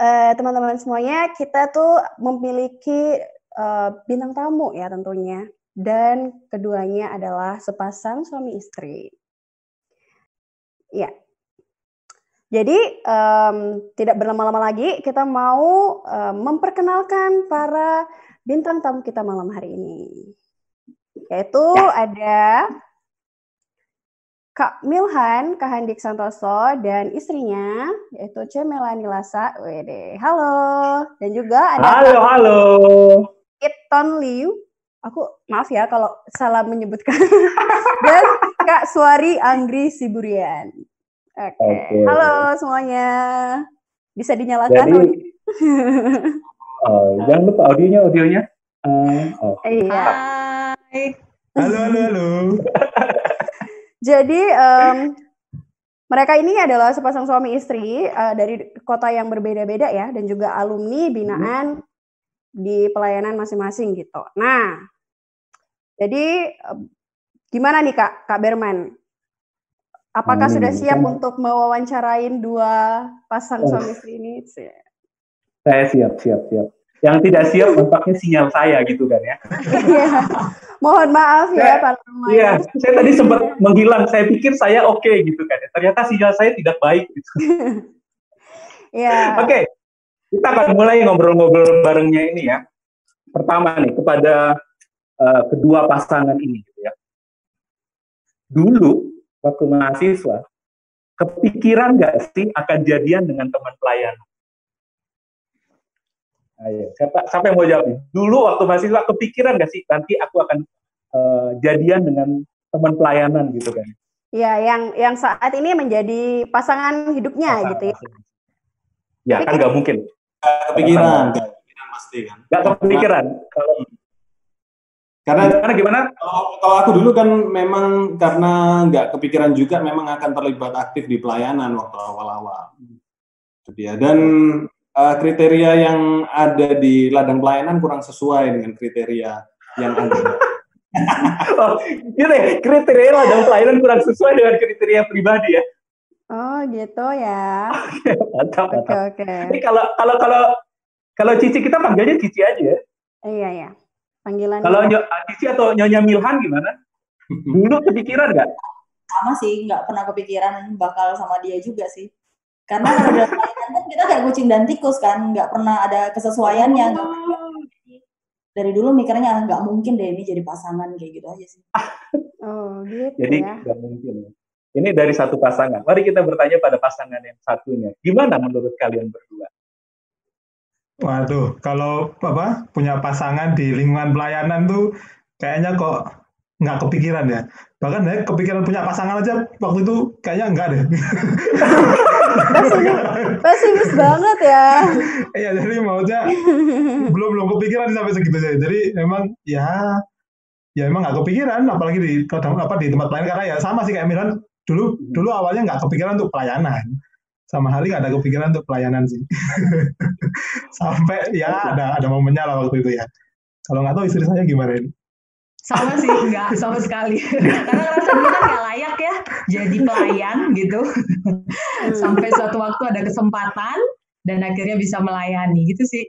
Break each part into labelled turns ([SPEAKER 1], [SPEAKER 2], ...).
[SPEAKER 1] uh, teman-teman semuanya, kita tuh memiliki uh, bintang tamu ya tentunya. Dan keduanya adalah sepasang suami istri. Ya. Jadi um, tidak berlama-lama lagi, kita mau um, memperkenalkan para bintang tamu kita malam hari ini. Yaitu ya. ada Kak Milhan, Kak Handik Santoso, dan istrinya, yaitu C. Melani Lasa. Wede. Halo. Dan juga ada
[SPEAKER 2] Halo, Kak halo.
[SPEAKER 1] Iton Liu. Aku maaf ya kalau salah menyebutkan. dan Kak Suari Anggri Siburian. Oke. Okay. Okay. Halo semuanya. Bisa dinyalakan? Jadi,
[SPEAKER 2] oh, jangan lupa audionya, audionya.
[SPEAKER 1] Uh, oh. Iya.
[SPEAKER 3] Hai. Halo, halo, halo.
[SPEAKER 1] Jadi um, mereka ini adalah sepasang suami istri uh, dari kota yang berbeda-beda ya, dan juga alumni binaan hmm. di pelayanan masing-masing gitu. Nah, jadi gimana nih kak, kak Berman? Apakah hmm, sudah siap kan. untuk mewawancarain dua pasang oh. suami istri ini?
[SPEAKER 2] Saya siap, siap, siap. Yang tidak siap tampaknya sinyal saya gitu kan ya.
[SPEAKER 1] Iya. Mohon maaf ya Pak
[SPEAKER 2] Iya, saya tadi sempat menghilang. Saya pikir saya oke okay, gitu kan. Ternyata sinyal saya tidak baik gitu.
[SPEAKER 1] Iya.
[SPEAKER 2] Oke. Okay. Kita akan mulai ngobrol-ngobrol barengnya ini ya. Pertama nih kepada uh, kedua pasangan ini gitu ya. Dulu waktu mahasiswa kepikiran nggak sih akan jadian dengan teman pelayanan? Ayo, siapa, siapa yang mau jawab? Dulu waktu mahasiswa kepikiran gak sih nanti aku akan uh, jadian dengan teman pelayanan gitu kan?
[SPEAKER 1] Iya, yang yang saat ini menjadi pasangan hidupnya pasangan gitu ya.
[SPEAKER 2] Ya kan nggak mungkin.
[SPEAKER 3] Gak kepikiran, gak kepikiran pasti kan.
[SPEAKER 2] Gak kepikiran. Kalau
[SPEAKER 3] karena karena gimana? Kalau, kalau aku dulu kan memang karena nggak kepikiran juga memang akan terlibat aktif di pelayanan waktu awal-awal. Jadi ya dan uh, kriteria yang ada di ladang pelayanan kurang sesuai dengan kriteria yang ada.
[SPEAKER 2] oh, gitu ya, kriteria ladang pelayanan kurang sesuai dengan kriteria pribadi ya.
[SPEAKER 1] Oh, gitu ya.
[SPEAKER 2] Oke. Oke. Ini kalau kalau kalau kalau Cici kita panggilnya Cici aja ya.
[SPEAKER 1] Iya, iya. Panggilan.
[SPEAKER 2] Kalau Ny Cici atau Nyonya Milhan gimana? Dulu kepikiran nggak?
[SPEAKER 4] Sama sih, nggak pernah kepikiran bakal sama dia juga sih. Karena kalau dalam kan kita kayak kucing dan tikus kan, nggak pernah ada kesesuaiannya. Oh. Dari dulu mikirnya nggak mungkin deh ini jadi pasangan kayak gitu aja sih.
[SPEAKER 1] Oh gitu
[SPEAKER 2] Jadi ya. nggak mungkin. Ya. Ini dari satu pasangan. Mari kita bertanya pada pasangan yang satunya. Gimana menurut kalian berdua?
[SPEAKER 3] Waduh, kalau apa punya pasangan di lingkungan pelayanan tuh kayaknya kok nggak kepikiran ya. Bahkan ya kepikiran punya pasangan aja waktu itu kayaknya enggak deh.
[SPEAKER 1] pesimis, pesimis banget ya.
[SPEAKER 3] Iya, jadi maunya belum belum kepikiran sampai segitu aja. Jadi memang ya ya emang nggak kepikiran apalagi di apa di tempat pelayanan karena ya sama sih kayak Milan dulu dulu awalnya nggak kepikiran untuk pelayanan sama hal nggak ada kepikiran untuk pelayanan sih sampai ya ada ada momennya lah waktu itu ya kalau nggak tahu istri saya gimana ini
[SPEAKER 4] sama sih enggak sama sekali karena ngerasa dulu kan nggak layak ya jadi pelayan gitu sampai suatu waktu ada kesempatan dan akhirnya bisa melayani gitu sih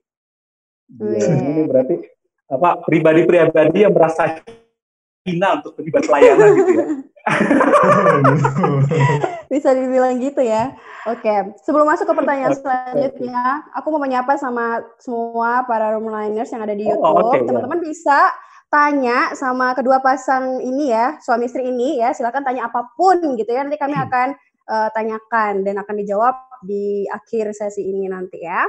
[SPEAKER 2] yeah. ini berarti apa pribadi-pribadi yang merasa hina untuk terlibat pelayanan gitu ya
[SPEAKER 1] bisa dibilang gitu ya. Oke, sebelum masuk ke pertanyaan selanjutnya, aku mau menyapa sama semua para roomliners yang ada di oh, YouTube. Oh, okay, Teman-teman yeah. bisa tanya sama kedua pasang ini ya, suami istri ini ya, silakan tanya apa pun gitu ya. Nanti kami hmm. akan uh, tanyakan dan akan dijawab di akhir sesi ini nanti ya.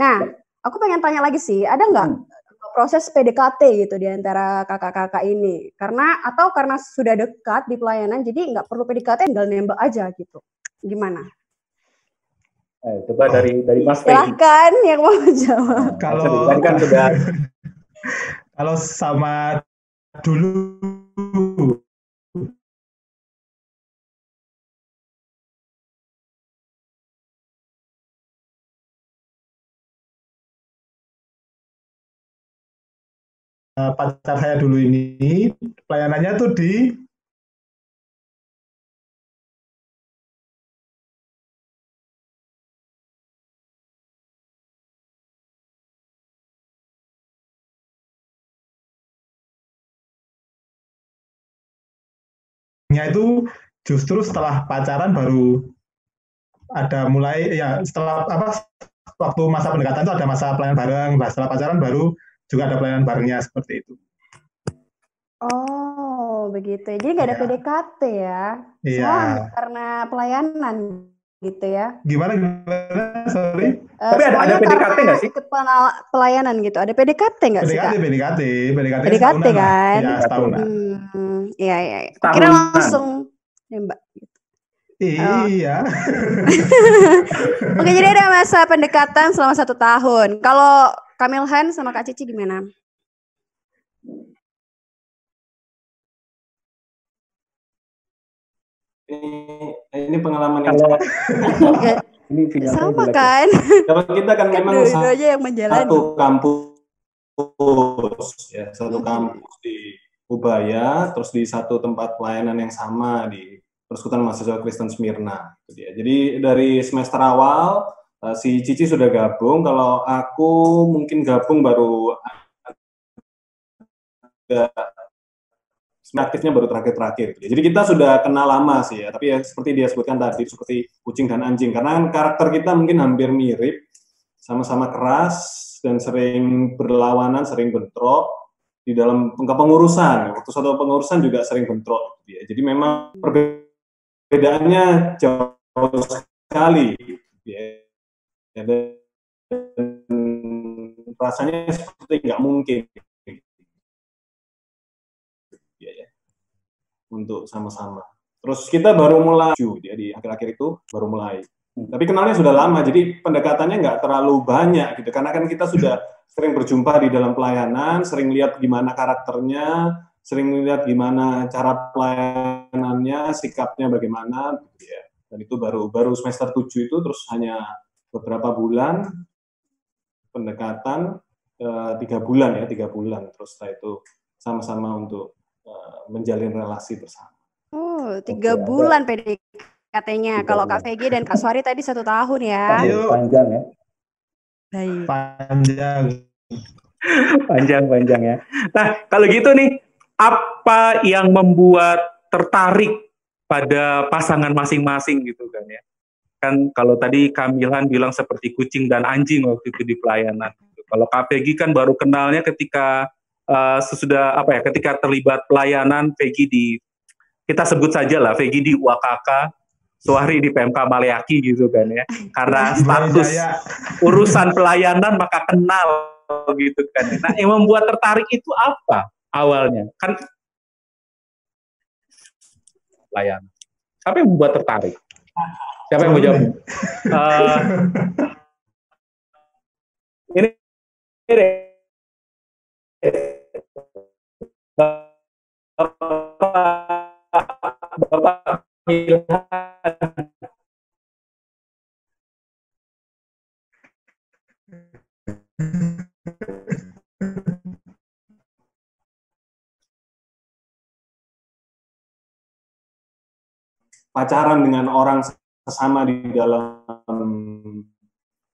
[SPEAKER 1] Nah, aku pengen tanya lagi sih, ada nggak hmm. proses PDKT gitu di antara kakak-kakak ini? Karena atau karena sudah dekat di pelayanan, jadi nggak perlu PDKT, tinggal nembak aja gitu. Gimana?
[SPEAKER 2] Eh, coba dari dari Mas
[SPEAKER 1] Silahkan yang mau jawab.
[SPEAKER 3] Kalau kan sudah kalau sama dulu pacar saya dulu ini pelayanannya tuh di
[SPEAKER 5] nya itu justru setelah pacaran baru ada mulai ya setelah apa waktu masa pendekatan itu ada masa pelayanan bareng, nah setelah pacaran baru juga ada pelayanan barengnya seperti itu.
[SPEAKER 1] Oh, begitu. Jadi nggak ada ya. PDKT ya?
[SPEAKER 5] Iya.
[SPEAKER 1] karena pelayanan gitu ya?
[SPEAKER 5] Gimana gimana? Sorry.
[SPEAKER 2] Uh, Tapi ada ada PDKT nggak sih?
[SPEAKER 1] Pelayanan gitu. Ada PDKT nggak sih?
[SPEAKER 5] PDKT, PDKT,
[SPEAKER 1] PDKT. PDKT kan?
[SPEAKER 5] Iya, setahun.
[SPEAKER 1] Hmm, iya, iya. Kira langsung nembak. Gitu.
[SPEAKER 5] Iya.
[SPEAKER 1] Oh. Oke, jadi ada masa pendekatan selama satu tahun. Kalau Kamilhan sama Kak Cici gimana?
[SPEAKER 3] Ini, ini pengalaman
[SPEAKER 2] yang kalau
[SPEAKER 1] ini sama kan?
[SPEAKER 3] Kalau kita kan memang
[SPEAKER 1] satu, aja yang
[SPEAKER 3] satu kampus, ya satu kampus di Ubaya, terus di satu tempat pelayanan yang sama di Persekutuan Mahasiswa Kristen Smyrna. Jadi dari semester awal uh, si Cici sudah gabung. Kalau aku mungkin gabung baru aktifnya baru terakhir-terakhir. Jadi kita sudah kenal lama sih ya. Tapi ya seperti dia sebutkan tadi seperti kucing dan anjing. Karena karakter kita mungkin hampir mirip, sama-sama keras dan sering berlawanan, sering bentrok di dalam pengurusan. Waktu satu pengurusan juga sering bentrok. Ya. Jadi memang perbedaan perbedaannya jauh sekali ya. dan rasanya seperti nggak mungkin ya, ya. untuk sama-sama. Terus kita baru mulai ya, di akhir-akhir itu baru mulai. Hmm. Tapi kenalnya sudah lama, jadi pendekatannya nggak terlalu banyak gitu. Karena kan kita sudah sering berjumpa di dalam pelayanan, sering lihat gimana karakternya, sering melihat gimana cara pelayanannya, sikapnya bagaimana, gitu ya. Dan itu baru baru semester 7 itu terus hanya beberapa bulan pendekatan eh, tiga bulan ya tiga bulan terus setelah itu sama-sama untuk uh, menjalin relasi bersama.
[SPEAKER 1] Oh tiga Oke, bulan PDKT-nya. Kalau Kak VG dan Kak Suari tadi satu tahun ya.
[SPEAKER 2] Ayo. Panjang ya.
[SPEAKER 1] Baik.
[SPEAKER 5] Panjang.
[SPEAKER 2] panjang panjang ya. Nah kalau gitu nih apa yang membuat tertarik pada pasangan masing-masing gitu kan ya. Kan kalau tadi Kamilan bilang seperti kucing dan anjing waktu itu di pelayanan. Kalau KPG kan baru kenalnya ketika uh, sesudah apa ya, ketika terlibat pelayanan Peggy di kita sebut saja lah Peggy di UAKK, Suari di PMK Maleaki gitu kan ya. Karena status urusan pelayanan maka kenal gitu kan. Nah, yang membuat tertarik itu apa? awalnya kan layanan. Apa yang membuat tertarik? Siapa yang mau jawab? uh, ini, ini Bapak, Bapak
[SPEAKER 3] pacaran dengan orang sesama di dalam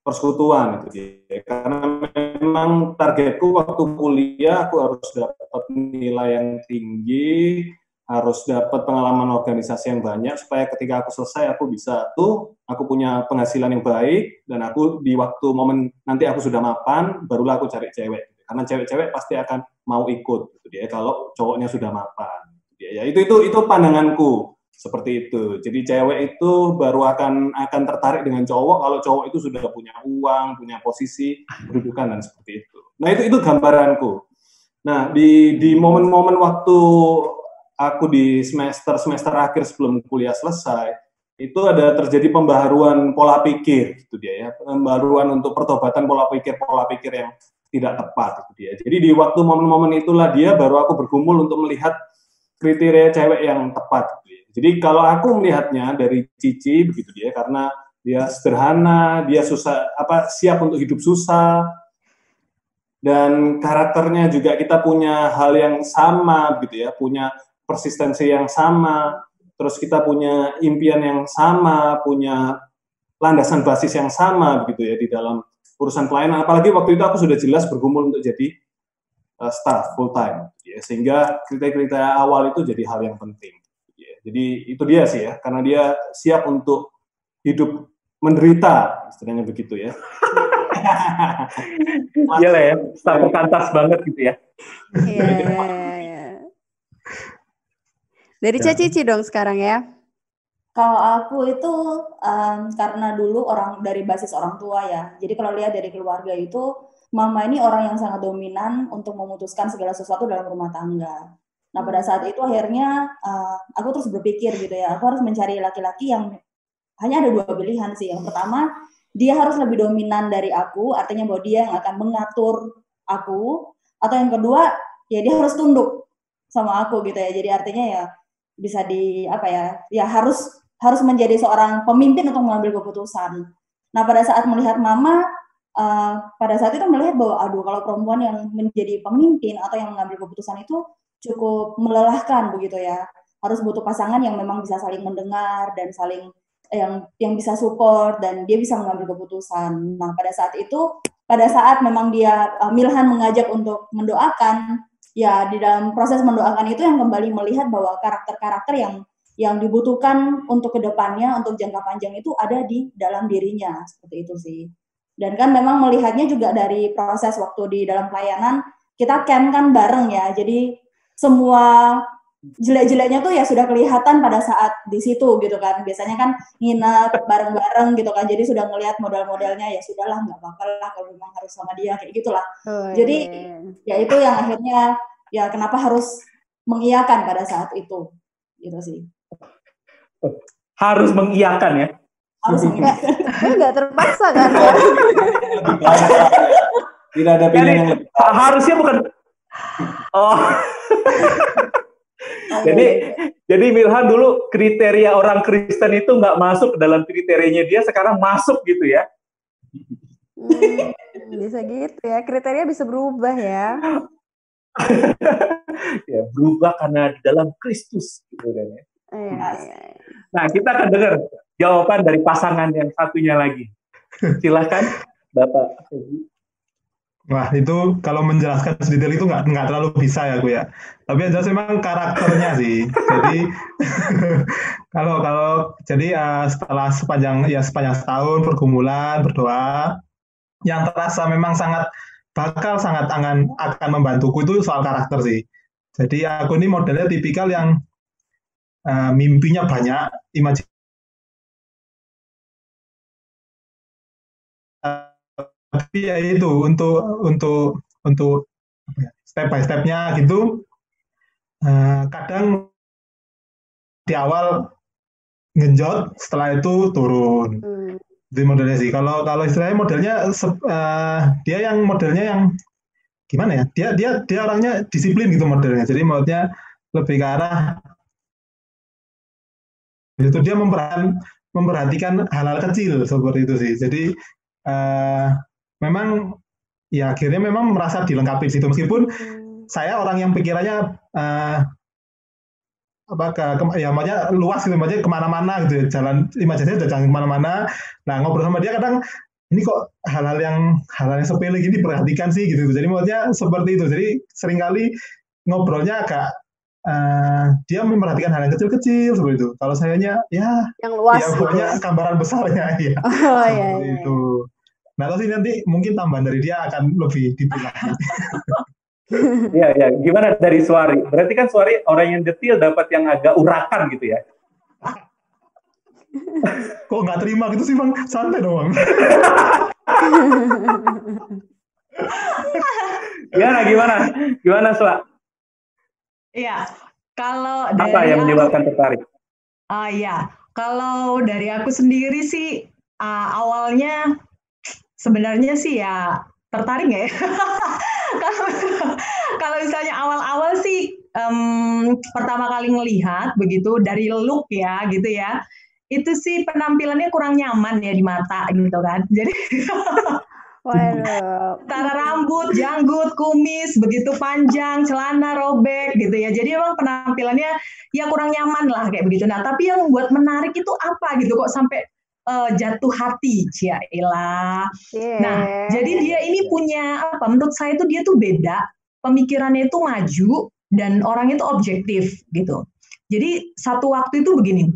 [SPEAKER 3] persekutuan gitu ya. Karena memang targetku waktu kuliah aku harus dapat nilai yang tinggi, harus dapat pengalaman organisasi yang banyak supaya ketika aku selesai aku bisa tuh aku punya penghasilan yang baik dan aku di waktu momen nanti aku sudah mapan barulah aku cari cewek gitu. karena cewek-cewek pasti akan mau ikut gitu ya kalau cowoknya sudah mapan gitu ya itu itu itu pandanganku seperti itu. Jadi cewek itu baru akan akan tertarik dengan cowok kalau cowok itu sudah punya uang, punya posisi kedudukan dan seperti itu. Nah itu itu gambaranku. Nah di di momen-momen waktu aku di semester semester akhir sebelum kuliah selesai itu ada terjadi pembaharuan pola pikir gitu dia ya pembaharuan untuk pertobatan pola pikir pola pikir yang tidak tepat itu dia jadi di waktu momen-momen itulah dia baru aku bergumul untuk melihat kriteria cewek yang tepat gitu ya. Jadi kalau aku melihatnya dari Cici begitu dia karena dia sederhana, dia susah apa siap untuk hidup susah dan karakternya juga kita punya hal yang sama begitu ya, punya persistensi yang sama, terus kita punya impian yang sama, punya landasan basis yang sama begitu ya di dalam urusan pelayanan. Apalagi waktu itu aku sudah jelas bergumul untuk jadi uh, staff full time, ya. sehingga kriteria-kriteria awal itu jadi hal yang penting. Ya. Jadi itu dia sih ya, karena dia siap untuk hidup menderita, istilahnya begitu ya.
[SPEAKER 2] Iya lah ya, sampai kantas banget gitu ya.
[SPEAKER 1] Iya, iya, iya. Dari ya. Cici dong sekarang ya.
[SPEAKER 4] Kalau aku itu um, karena dulu orang dari basis orang tua ya. Jadi kalau lihat dari keluarga itu, mama ini orang yang sangat dominan untuk memutuskan segala sesuatu dalam rumah tangga. Nah pada saat itu akhirnya uh, aku terus berpikir gitu ya, aku harus mencari laki-laki yang hanya ada dua pilihan sih. Yang pertama dia harus lebih dominan dari aku, artinya bahwa dia yang akan mengatur aku. Atau yang kedua ya dia harus tunduk sama aku gitu ya. Jadi artinya ya bisa di apa ya, ya harus harus menjadi seorang pemimpin untuk mengambil keputusan. Nah pada saat melihat mama uh, pada saat itu melihat bahwa aduh kalau perempuan yang menjadi pemimpin atau yang mengambil keputusan itu cukup melelahkan begitu ya. Harus butuh pasangan yang memang bisa saling mendengar dan saling yang yang bisa support dan dia bisa mengambil keputusan. Nah, pada saat itu pada saat memang dia uh, Milhan mengajak untuk mendoakan, ya di dalam proses mendoakan itu yang kembali melihat bahwa karakter-karakter yang yang dibutuhkan untuk ke depannya untuk jangka panjang itu ada di dalam dirinya seperti itu sih. Dan kan memang melihatnya juga dari proses waktu di dalam pelayanan kita camp kan bareng ya. Jadi semua jelek-jeleknya tuh ya sudah kelihatan pada saat di situ gitu kan. Biasanya kan nginep bareng-bareng gitu kan. Jadi sudah ngelihat model-modelnya ya sudahlah nggak apa-apa lah kalau memang harus sama dia kayak gitulah. Oh, iya. Jadi ya itu yang akhirnya ya kenapa harus mengiyakan pada saat itu gitu sih.
[SPEAKER 2] Harus mengiyakan ya.
[SPEAKER 1] Harus mengiyakan. Enggak terpaksa kan.
[SPEAKER 3] Tidak ada pilihan yang lebih.
[SPEAKER 2] Harusnya bukan Oh. jadi jadi Milhan dulu kriteria orang Kristen itu nggak masuk dalam kriterianya dia sekarang masuk gitu ya.
[SPEAKER 1] Hmm, bisa gitu ya. Kriteria bisa berubah ya.
[SPEAKER 2] ya berubah karena di dalam Kristus gitu kan ya. Iya, iya, iya. Nah kita akan dengar jawaban dari pasangan yang satunya lagi. Silahkan Bapak.
[SPEAKER 5] Wah itu kalau menjelaskan sedetail itu nggak nggak terlalu bisa ya gue ya. Tapi yang jelas memang karakternya sih. Jadi kalau kalau jadi uh, setelah sepanjang ya sepanjang setahun pergumulan berdoa, yang terasa memang sangat bakal sangat akan akan membantuku itu soal karakter sih. Jadi aku ini modelnya tipikal yang uh, mimpinya banyak, imajinasi tapi ya itu untuk untuk untuk ya, step by stepnya gitu uh, kadang di awal ngenjot setelah itu turun. Hmm. di modelnya sih kalau kalau istilahnya modelnya uh, dia yang modelnya yang gimana ya dia dia dia orangnya disiplin gitu modelnya. Jadi modelnya lebih ke arah itu dia memperhatikan memperhatikan hal-hal kecil seperti itu sih. Jadi uh, memang ya akhirnya memang merasa dilengkapi situ. Meskipun hmm. saya orang yang pikirannya uh, apa ke, ke ya makanya luas gitu makanya ke mana-mana gitu. Jalan imajinasi udah jalan ke mana-mana. Nah ngobrol sama dia kadang ini kok hal-hal yang hal-hal yang sepele gini perhatikan sih? Gitu. Jadi maksudnya seperti itu. Jadi sering kali ngobrolnya agak uh, dia memperhatikan hal yang kecil-kecil seperti itu. Kalau sayanya ya
[SPEAKER 1] yang luas
[SPEAKER 5] ya gitu. gambaran besarnya. Ya oh, iya, iya. itu Nah, sih nanti mungkin tambahan dari dia akan lebih detail
[SPEAKER 2] Iya, ya. Gimana dari Suari? Berarti kan Suari orang yang detail dapat yang agak urakan gitu ya?
[SPEAKER 5] Kok nggak terima gitu sih, Bang? Santai dong,
[SPEAKER 2] gimana, gimana? Gimana, Suara?
[SPEAKER 6] Iya, kalau
[SPEAKER 2] dari... Apa yang menyebabkan tertarik?
[SPEAKER 6] Ah, uh, iya. Kalau dari aku sendiri sih, uh, awalnya sebenarnya sih ya tertarik nggak ya? kalau kalau misalnya awal-awal sih um, pertama kali ngelihat begitu dari look ya gitu ya itu sih penampilannya kurang nyaman ya di mata gitu kan jadi Waduh. Rambut, janggut, kumis, begitu panjang, celana robek gitu ya. Jadi emang penampilannya ya kurang nyaman lah kayak begitu. Nah, tapi yang buat menarik itu apa gitu kok sampai uh, jatuh hati, Ciaila. Yeah. Nah, jadi dia ini punya apa? Menurut saya itu dia tuh beda, pemikirannya itu maju dan orangnya itu objektif gitu. Jadi satu waktu itu begini,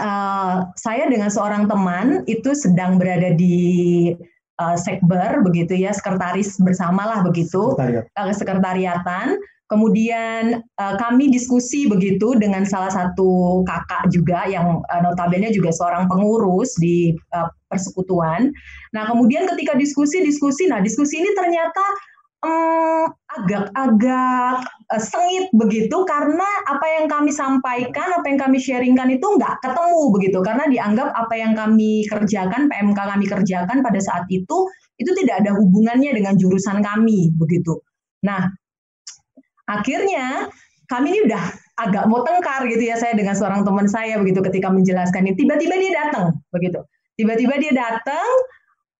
[SPEAKER 6] uh, saya dengan seorang teman itu sedang berada di uh, sekber begitu ya, sekretaris bersamalah begitu, Sekretariat. uh, sekretariatan. Kemudian uh, kami diskusi begitu dengan salah satu kakak juga yang uh, notabene juga seorang pengurus di uh, persekutuan. Nah kemudian ketika diskusi-diskusi, nah diskusi ini ternyata agak-agak uh, sengit begitu karena apa yang kami sampaikan, apa yang kami sharingkan itu nggak ketemu begitu karena dianggap apa yang kami kerjakan, PMK kami kerjakan pada saat itu itu tidak ada hubungannya dengan jurusan kami begitu. Nah, akhirnya kami ini udah agak mau tengkar gitu ya saya dengan seorang teman saya begitu ketika menjelaskan ini. Tiba-tiba dia datang begitu. Tiba-tiba dia datang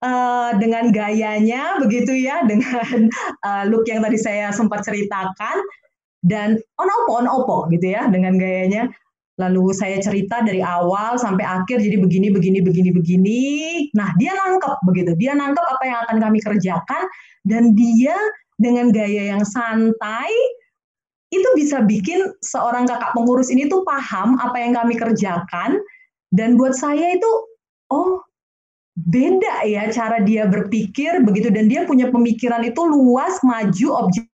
[SPEAKER 6] uh, dengan gayanya begitu ya dengan uh, look yang tadi saya sempat ceritakan dan on opo on opo gitu ya dengan gayanya. Lalu saya cerita dari awal sampai akhir jadi begini begini begini begini. Nah dia nangkep begitu. Dia nangkep apa yang akan kami kerjakan dan dia dengan gaya yang santai itu bisa bikin seorang kakak pengurus ini tuh paham apa yang kami kerjakan. Dan buat saya itu oh beda ya cara dia berpikir begitu. Dan dia punya pemikiran itu luas maju objek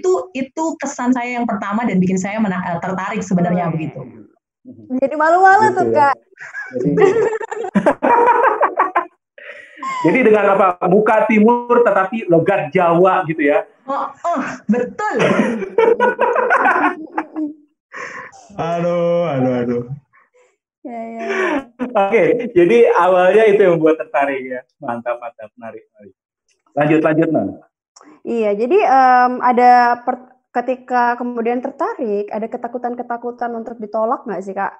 [SPEAKER 6] itu itu kesan saya yang pertama dan bikin saya mena- eh, tertarik sebenarnya begitu.
[SPEAKER 1] Jadi malu-malu gitu tuh ya. kak.
[SPEAKER 2] Jadi, jadi dengan apa muka timur tetapi logat Jawa gitu ya
[SPEAKER 6] oh, oh betul
[SPEAKER 5] aduh aduh aduh
[SPEAKER 1] Ya, ya.
[SPEAKER 2] Oke, jadi awalnya itu yang membuat tertarik ya. Mantap, mantap, menarik, menarik. Lanjut, lanjut, non.
[SPEAKER 1] Iya, jadi um, ada per, ketika kemudian tertarik, ada ketakutan-ketakutan untuk ditolak nggak sih kak?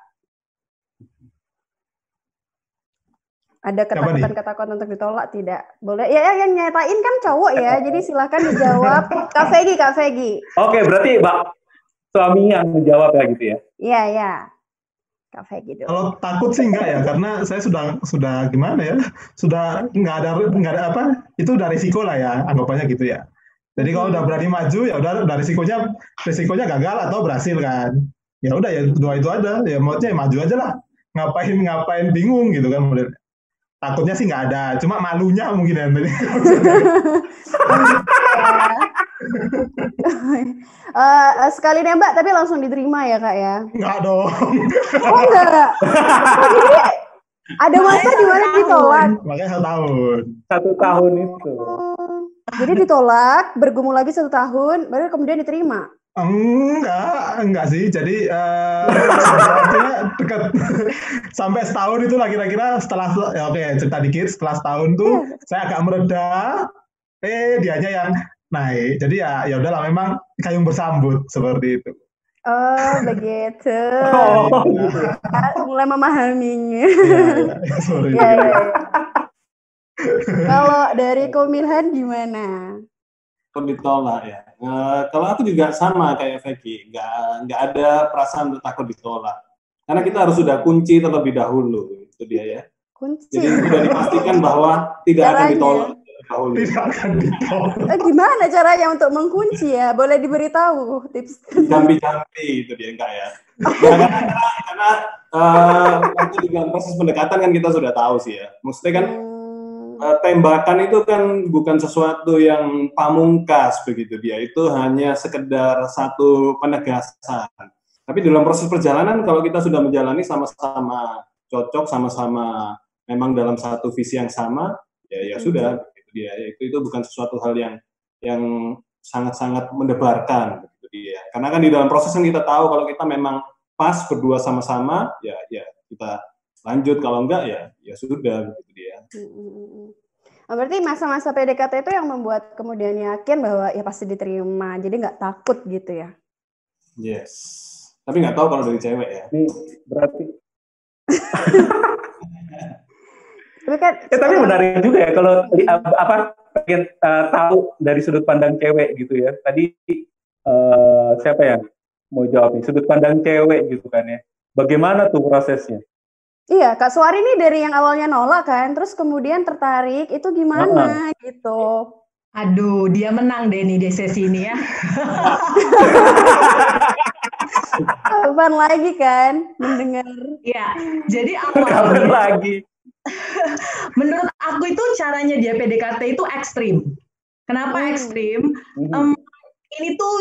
[SPEAKER 1] Ada ketakutan-ketakutan untuk ditolak tidak? Boleh? Ya, ya yang nyatain kan cowok ya, jadi silahkan dijawab. Kak Fegi, Kak Fegi.
[SPEAKER 2] Oke, berarti Mbak suami yang menjawab ya gitu ya?
[SPEAKER 1] Iya, iya kafe gitu.
[SPEAKER 5] Kalau takut sih enggak ya, karena saya sudah sudah gimana ya, sudah nggak ada nggak ada apa, itu udah risiko lah ya, anggapannya gitu ya. Jadi kalau udah berani maju ya udah udah risikonya risikonya gagal atau berhasil kan. Ya udah ya dua itu ada, ya maksudnya ya maju aja lah. Ngapain ngapain bingung gitu kan model. Takutnya sih nggak ada, cuma malunya mungkin ya.
[SPEAKER 1] uh, sekali nembak tapi langsung diterima ya kak ya?
[SPEAKER 5] Enggak dong.
[SPEAKER 1] Oh enggak. ada masa di mana ditolak?
[SPEAKER 5] Makanya satu tahun.
[SPEAKER 2] Satu tahun itu.
[SPEAKER 1] Oh, jadi ditolak, bergumul lagi satu tahun, baru kemudian diterima.
[SPEAKER 5] Enggak, enggak sih. Jadi uh, dekat sampai setahun itu lah kira-kira setelah ya oke cerita dikit setelah setahun tuh yeah. saya agak mereda. Eh dianya yang naik. Jadi ya ya udahlah memang kayung bersambut seperti itu.
[SPEAKER 1] Oh begitu. Oh, ya, mulai memahaminya. Ya, ya, ya, ya. Kalau dari Komilhan gimana?
[SPEAKER 3] Kalau ditolak ya. Uh, kalau aku juga sama kayak Vicky, nggak nggak ada perasaan untuk takut ditolak. Karena kita harus sudah kunci terlebih dahulu, itu dia ya.
[SPEAKER 1] Kunci.
[SPEAKER 3] Jadi sudah dipastikan bahwa tidak Caranya. akan ditolak
[SPEAKER 5] tahun tidak akan ditolak.
[SPEAKER 1] Eh, gimana caranya untuk mengunci ya? Boleh diberitahu tips?
[SPEAKER 3] Jambi-jambi itu dia enggak ya? karena karena uh, waktu di dalam proses pendekatan kan kita sudah tahu sih ya. Maksudnya kan hmm. Uh, tembakan itu kan bukan sesuatu yang pamungkas begitu dia. Itu hanya sekedar satu penegasan. Tapi dalam proses perjalanan kalau kita sudah menjalani sama-sama cocok, sama-sama memang dalam satu visi yang sama, ya ya hmm. sudah dia itu itu bukan sesuatu hal yang yang sangat-sangat mendebarkan gitu dia karena kan di dalam proses yang kita tahu kalau kita memang pas berdua sama-sama ya ya kita lanjut kalau enggak ya ya sudah gitu dia.
[SPEAKER 1] Oh, berarti masa-masa PDKT itu yang membuat kemudian yakin bahwa ya pasti diterima jadi nggak takut gitu ya?
[SPEAKER 3] Yes. Tapi nggak tahu kalau dari cewek ya.
[SPEAKER 2] Ini berarti.
[SPEAKER 1] Tapi kan
[SPEAKER 2] ya, tapi menarik juga ya kalau apa pengen uh, tahu dari sudut pandang cewek gitu ya. Tadi uh, siapa ya mau jawab nih? Sudut pandang cewek gitu kan ya. Bagaimana tuh prosesnya?
[SPEAKER 1] Iya, Kak Suari ini dari yang awalnya nolak kan, terus kemudian tertarik, itu gimana -huh. gitu?
[SPEAKER 6] Aduh, dia menang deh nih di sesi ini ya.
[SPEAKER 1] Kapan lagi kan mendengar?
[SPEAKER 6] Ya, jadi
[SPEAKER 2] awalnya lagi.
[SPEAKER 6] menurut aku itu caranya dia PDKT itu ekstrim. Kenapa hmm. ekstrim? Um, ini tuh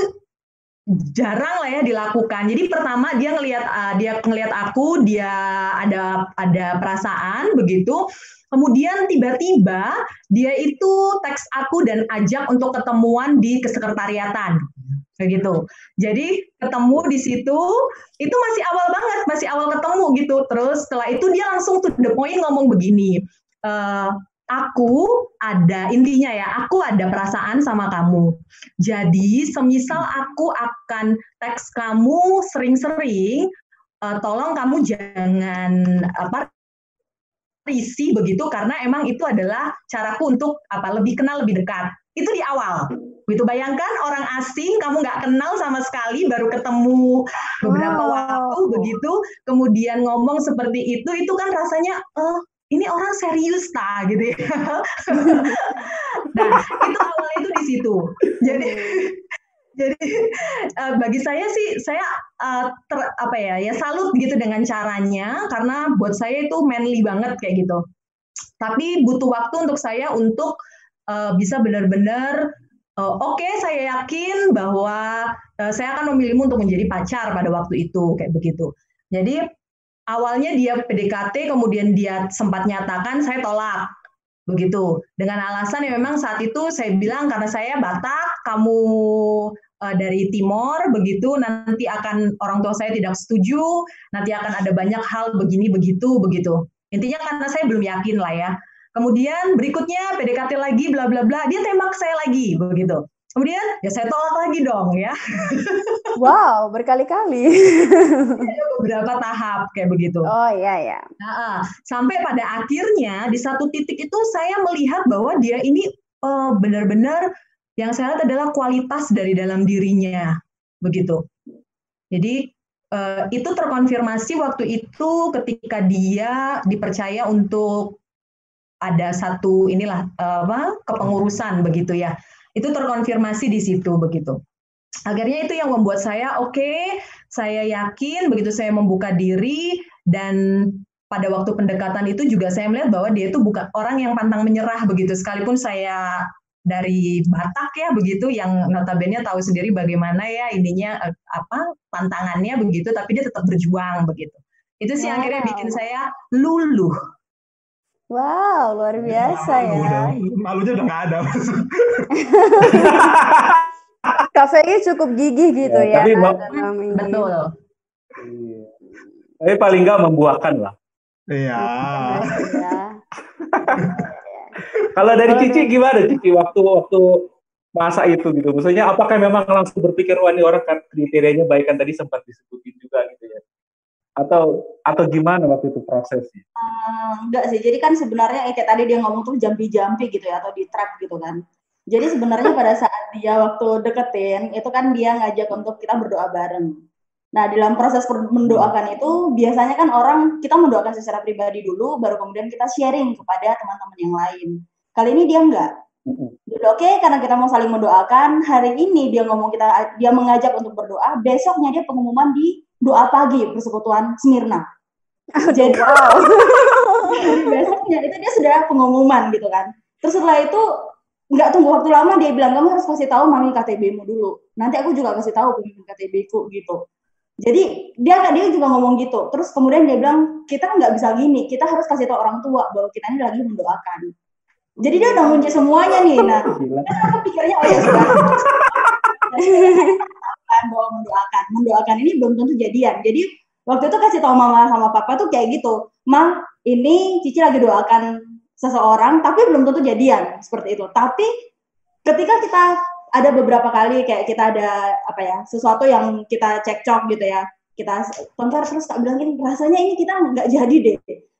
[SPEAKER 6] jarang lah ya dilakukan. Jadi pertama dia ngelihat uh, dia ngelihat aku, dia ada ada perasaan begitu. Kemudian tiba-tiba dia itu teks aku dan ajak untuk ketemuan di kesekretariatan. Begitu. Jadi ketemu di situ itu masih awal banget, masih awal ketemu gitu. Terus setelah itu dia langsung to the point ngomong begini. Uh, aku ada intinya ya, aku ada perasaan sama kamu. Jadi semisal aku akan teks kamu sering-sering, uh, tolong kamu jangan apa risih begitu karena emang itu adalah caraku untuk apa lebih kenal lebih dekat. Itu di awal. Begitu bayangkan orang asing kamu nggak kenal sama sekali baru ketemu beberapa wow. waktu begitu kemudian ngomong seperti itu itu kan rasanya oh ini orang serius ta gitu ya. nah itu awalnya itu di situ. Jadi jadi uh, bagi saya sih saya uh, ter, apa ya ya salut gitu dengan caranya karena buat saya itu manly banget kayak gitu. Tapi butuh waktu untuk saya untuk uh, bisa benar-benar uh, oke okay, saya yakin bahwa uh, saya akan memilihmu untuk menjadi pacar pada waktu itu kayak begitu. Jadi awalnya dia PDKT kemudian dia sempat nyatakan saya tolak. Begitu. Dengan alasan yang memang saat itu saya bilang karena saya Batak kamu uh, dari Timor begitu. Nanti akan orang tua saya tidak setuju nanti akan ada banyak hal begini begitu begitu. Intinya karena saya belum yakin lah ya. Kemudian berikutnya PDKT lagi bla bla bla dia tembak saya lagi begitu Kemudian ya saya tolak lagi dong ya.
[SPEAKER 1] Wow, berkali-kali.
[SPEAKER 6] beberapa tahap kayak begitu.
[SPEAKER 1] Oh iya ya.
[SPEAKER 6] Nah, sampai pada akhirnya di satu titik itu saya melihat bahwa dia ini uh, benar-benar yang saya lihat adalah kualitas dari dalam dirinya begitu. Jadi uh, itu terkonfirmasi waktu itu ketika dia dipercaya untuk ada satu inilah uh, apa kepengurusan begitu ya itu terkonfirmasi di situ begitu. Akhirnya itu yang membuat saya oke, okay, saya yakin begitu saya membuka diri dan pada waktu pendekatan itu juga saya melihat bahwa dia itu bukan orang yang pantang menyerah begitu sekalipun saya dari Batak ya begitu yang notabene tahu sendiri bagaimana ya ininya eh, apa tantangannya begitu tapi dia tetap berjuang begitu. Itu sih wow. akhirnya bikin saya luluh
[SPEAKER 1] Wow, luar biasa ya.
[SPEAKER 5] Udah, malunya udah nggak ada.
[SPEAKER 1] Kafenya cukup gigih gitu ya.
[SPEAKER 2] ya tapi
[SPEAKER 6] betul.
[SPEAKER 2] Iya. Tapi paling nggak membuahkan lah.
[SPEAKER 5] Iya.
[SPEAKER 1] Ya.
[SPEAKER 2] Kalau dari Cici gimana Cici waktu waktu masa itu gitu? Maksudnya apakah memang langsung berpikir wah ini orang kan kriterianya baik kan tadi sempat disebutin juga gitu ya? Atau atau gimana waktu itu prosesnya?
[SPEAKER 4] Uh, enggak sih, jadi kan sebenarnya kayak tadi dia ngomong tuh jampi-jampi gitu ya atau di trap gitu kan. Jadi sebenarnya pada saat dia waktu deketin itu kan dia ngajak untuk kita berdoa bareng. Nah dalam proses mendoakan itu biasanya kan orang kita mendoakan secara pribadi dulu, baru kemudian kita sharing kepada teman-teman yang lain. Kali ini dia enggak. Jadi oke okay, karena kita mau saling mendoakan, hari ini dia ngomong kita dia mengajak untuk berdoa, besoknya dia pengumuman di doa pagi persekutuan Smyrna. Jadi wow. besoknya itu dia sudah pengumuman gitu kan. Terus setelah itu nggak tunggu waktu lama dia bilang kamu harus kasih tahu mami KTB-mu dulu. Nanti aku juga kasih tahu pemimpin KTB-ku gitu. Jadi dia dia juga ngomong gitu. Terus kemudian dia bilang kita nggak bisa gini, kita harus kasih tahu orang tua bahwa kita ini lagi mendoakan. Jadi dia udah ngunci semuanya nih. Nah, aku pikirnya oh ya sudah bahwa mendoakan. Mendoakan ini belum tentu jadian. Jadi waktu itu kasih tahu mama sama papa tuh kayak gitu. Ma, ini Cici lagi doakan seseorang tapi belum tentu jadian seperti itu. Tapi ketika kita ada beberapa kali kayak kita ada apa ya sesuatu yang kita cekcok gitu ya kita tonton terus tak bilang ini rasanya ini kita nggak jadi deh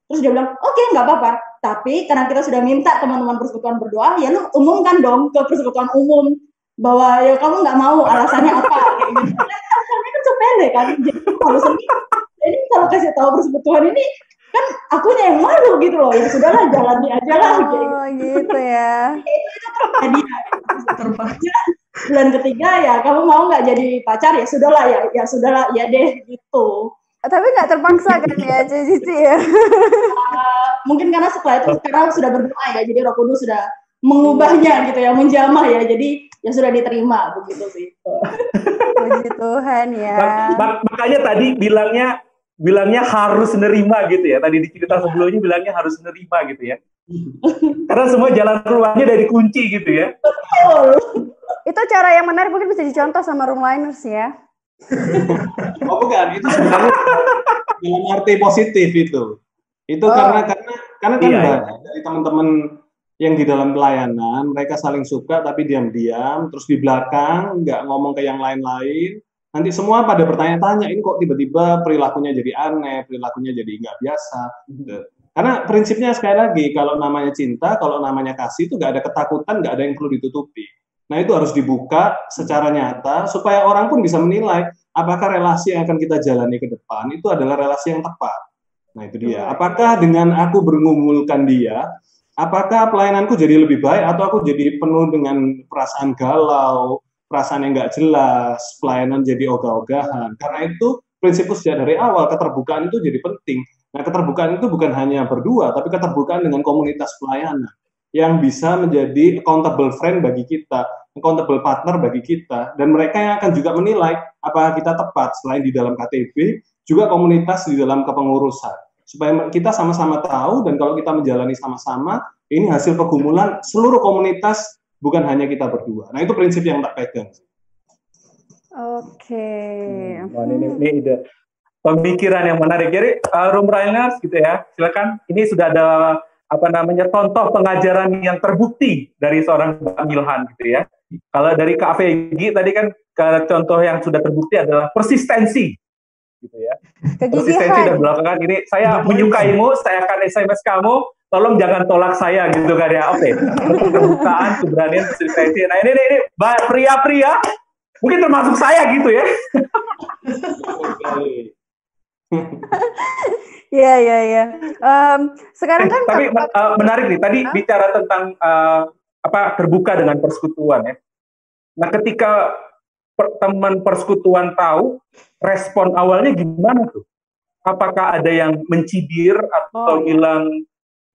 [SPEAKER 4] terus dia bilang oke okay, nggak apa-apa tapi karena kita sudah minta teman-teman persekutuan berdoa ya lu umumkan dong ke persekutuan umum bahwa ya kamu nggak mau alasannya apa? Kayak gitu. Alasannya kan sepele kan jadi kalau sendiri. Jadi kalau kasih tahu persekutuan ini kan akunya yang malu gitu loh. Ya sudahlah jalani aja lah
[SPEAKER 1] oh, gitu, gitu ya. Itu itu
[SPEAKER 4] terjadi terpaksa bulan ketiga ya kamu mau nggak jadi pacar? Ya sudahlah ya ya sudahlah ya deh gitu.
[SPEAKER 1] Tapi nggak terpaksa kan ya Cici ya?
[SPEAKER 4] Uh, mungkin karena setelah itu sekarang sudah berdoa ya jadi Roh Kudus sudah mengubahnya gitu ya menjamah ya. Jadi ya sudah diterima begitu sih.
[SPEAKER 1] Puji Tuhan ya.
[SPEAKER 2] Mak makanya tadi bilangnya bilangnya harus nerima gitu ya. Tadi di cerita sebelumnya bilangnya harus nerima gitu ya. Karena semua jalan keluarnya dari kunci gitu ya.
[SPEAKER 1] Betul. Itu cara yang menarik mungkin bisa dicontoh sama roomliners ya.
[SPEAKER 3] Oh bukan. Itu sebenarnya dalam arti positif itu. Itu oh. karena karena karena kan iya, iya. dari teman-teman yang di dalam pelayanan mereka saling suka tapi diam-diam terus di belakang nggak ngomong ke yang lain-lain. Nanti semua pada bertanya-tanya ini kok tiba-tiba perilakunya jadi aneh perilakunya jadi nggak biasa? Gitu. karena prinsipnya sekali lagi kalau namanya cinta kalau namanya kasih itu nggak ada ketakutan nggak ada yang perlu ditutupi. Nah itu harus dibuka secara nyata supaya orang pun bisa menilai apakah relasi yang akan kita jalani ke depan itu adalah relasi yang tepat. Nah itu dia. Apakah dengan aku berngumulkan dia apakah pelayananku jadi lebih baik atau aku jadi penuh dengan perasaan galau, perasaan yang nggak jelas, pelayanan jadi ogah-ogahan. Karena itu prinsipku sejak dari awal keterbukaan itu jadi penting. Nah, keterbukaan itu bukan hanya berdua, tapi keterbukaan dengan komunitas pelayanan yang bisa menjadi accountable friend bagi kita, accountable partner bagi kita, dan mereka yang akan juga menilai apakah kita tepat selain di dalam KTB, juga komunitas di dalam kepengurusan supaya kita sama-sama tahu dan kalau kita menjalani sama-sama ini hasil pergumulan seluruh komunitas bukan hanya kita berdua. Nah itu prinsip yang tak pegang.
[SPEAKER 1] Oke. Okay.
[SPEAKER 2] Hmm, ini, ini ide pemikiran yang menarik. Jadi uh, Room Rainers gitu ya, silakan. Ini sudah ada apa namanya contoh pengajaran yang terbukti dari seorang Mbak Milhan gitu ya. Kalau dari Kak Vegi tadi kan contoh yang sudah terbukti adalah persistensi gitu ya. Konsistensi dan belakangan ini saya menyukaimu, saya akan SMS kamu, tolong jangan tolak saya gitu kan ya. Oke, okay. kebukaan, keberanian, konsistensi. Nah ini, ini, ini pria-pria, mungkin termasuk saya gitu ya.
[SPEAKER 1] Iya iya iya. Sekarang kan
[SPEAKER 2] tapi uh, menarik nih. Tadi huh? bicara tentang uh, apa terbuka dengan persekutuan ya. Nah ketika teman persekutuan tahu respon awalnya gimana tuh? Apakah ada yang mencibir atau oh, bilang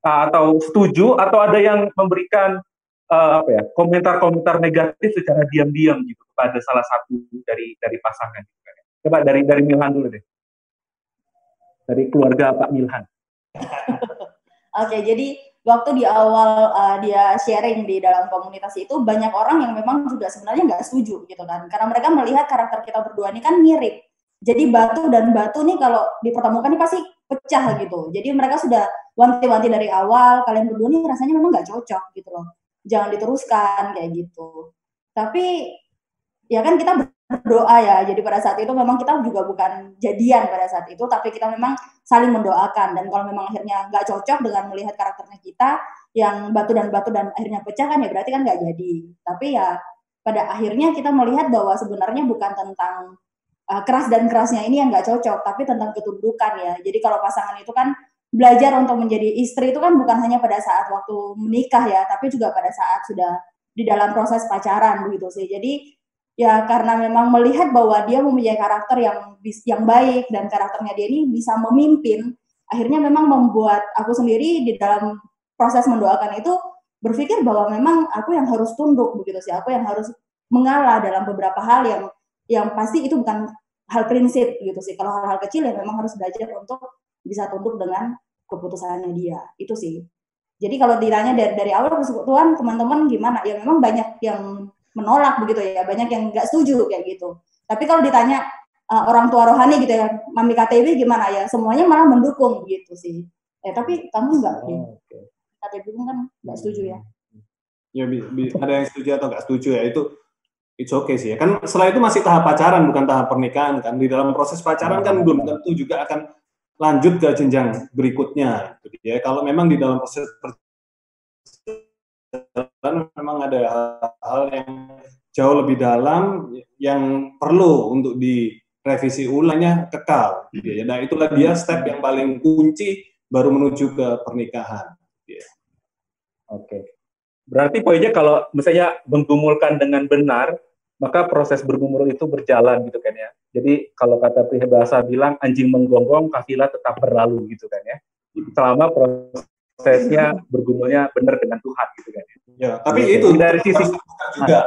[SPEAKER 2] uh, atau setuju atau ada yang memberikan uh, apa ya komentar-komentar negatif secara diam-diam gitu kepada salah satu dari dari pasangan? Coba dari dari Milhan dulu deh. Dari keluarga Pak Milhan.
[SPEAKER 4] Oke, jadi waktu di awal uh, dia sharing di dalam komunitas itu banyak orang yang memang juga sebenarnya nggak setuju gitu kan karena mereka melihat karakter kita berdua ini kan mirip jadi batu dan batu nih kalau dipertemukan ini pasti pecah gitu. Jadi mereka sudah wanti-wanti dari awal, kalian berdua nih rasanya memang nggak cocok gitu loh. Jangan diteruskan kayak gitu. Tapi ya kan kita berdoa ya. Jadi pada saat itu memang kita juga bukan jadian pada saat itu, tapi kita memang saling mendoakan. Dan kalau memang akhirnya nggak cocok dengan melihat karakternya kita, yang batu dan batu dan akhirnya pecah kan ya berarti kan nggak jadi. Tapi ya pada akhirnya kita melihat bahwa sebenarnya bukan tentang uh, keras dan kerasnya ini yang nggak cocok, tapi tentang ketundukan ya. Jadi kalau pasangan itu kan belajar untuk menjadi istri itu kan bukan hanya pada saat waktu menikah ya, tapi juga pada saat sudah di dalam proses pacaran begitu sih. Jadi ya karena memang melihat bahwa dia mempunyai karakter yang yang baik dan karakternya dia ini bisa memimpin, akhirnya memang membuat aku sendiri di dalam proses mendoakan itu berpikir bahwa memang aku yang harus tunduk begitu sih, aku yang harus mengalah dalam beberapa hal yang yang pasti itu bukan hal prinsip gitu sih. Kalau hal-hal kecil ya memang harus belajar untuk bisa tunduk dengan keputusannya dia. Itu sih. Jadi kalau ditanya dari dari awal persekutuan teman-teman gimana? Ya memang banyak yang menolak begitu ya, banyak yang nggak setuju kayak gitu. Tapi kalau ditanya uh, orang tua rohani gitu ya, mami KTB gimana ya? Semuanya malah mendukung gitu sih. Eh tapi kamu nggak oh, okay. KTB kan nggak setuju ya?
[SPEAKER 3] Ya ada yang setuju atau nggak setuju ya itu it's okay sih ya. Kan setelah itu masih tahap pacaran bukan tahap pernikahan kan. Di dalam proses pacaran kan belum tentu juga akan lanjut ke jenjang berikutnya. Gitu ya. Kalau memang di dalam proses pacaran memang ada hal-hal yang jauh lebih dalam yang perlu untuk direvisi ulangnya kekal. Gitu ya. Nah itulah dia step yang paling kunci baru menuju ke pernikahan. Yeah.
[SPEAKER 2] Oke. Okay. Berarti poinnya kalau misalnya menggumulkan dengan benar, maka proses bergumul itu berjalan gitu kan ya. Jadi kalau kata bahasa bilang anjing menggonggong, kafilah tetap berlalu gitu kan ya. Selama prosesnya bergumulnya benar dengan Tuhan gitu kan ya.
[SPEAKER 3] Ya, tapi ya, itu dari sisi juga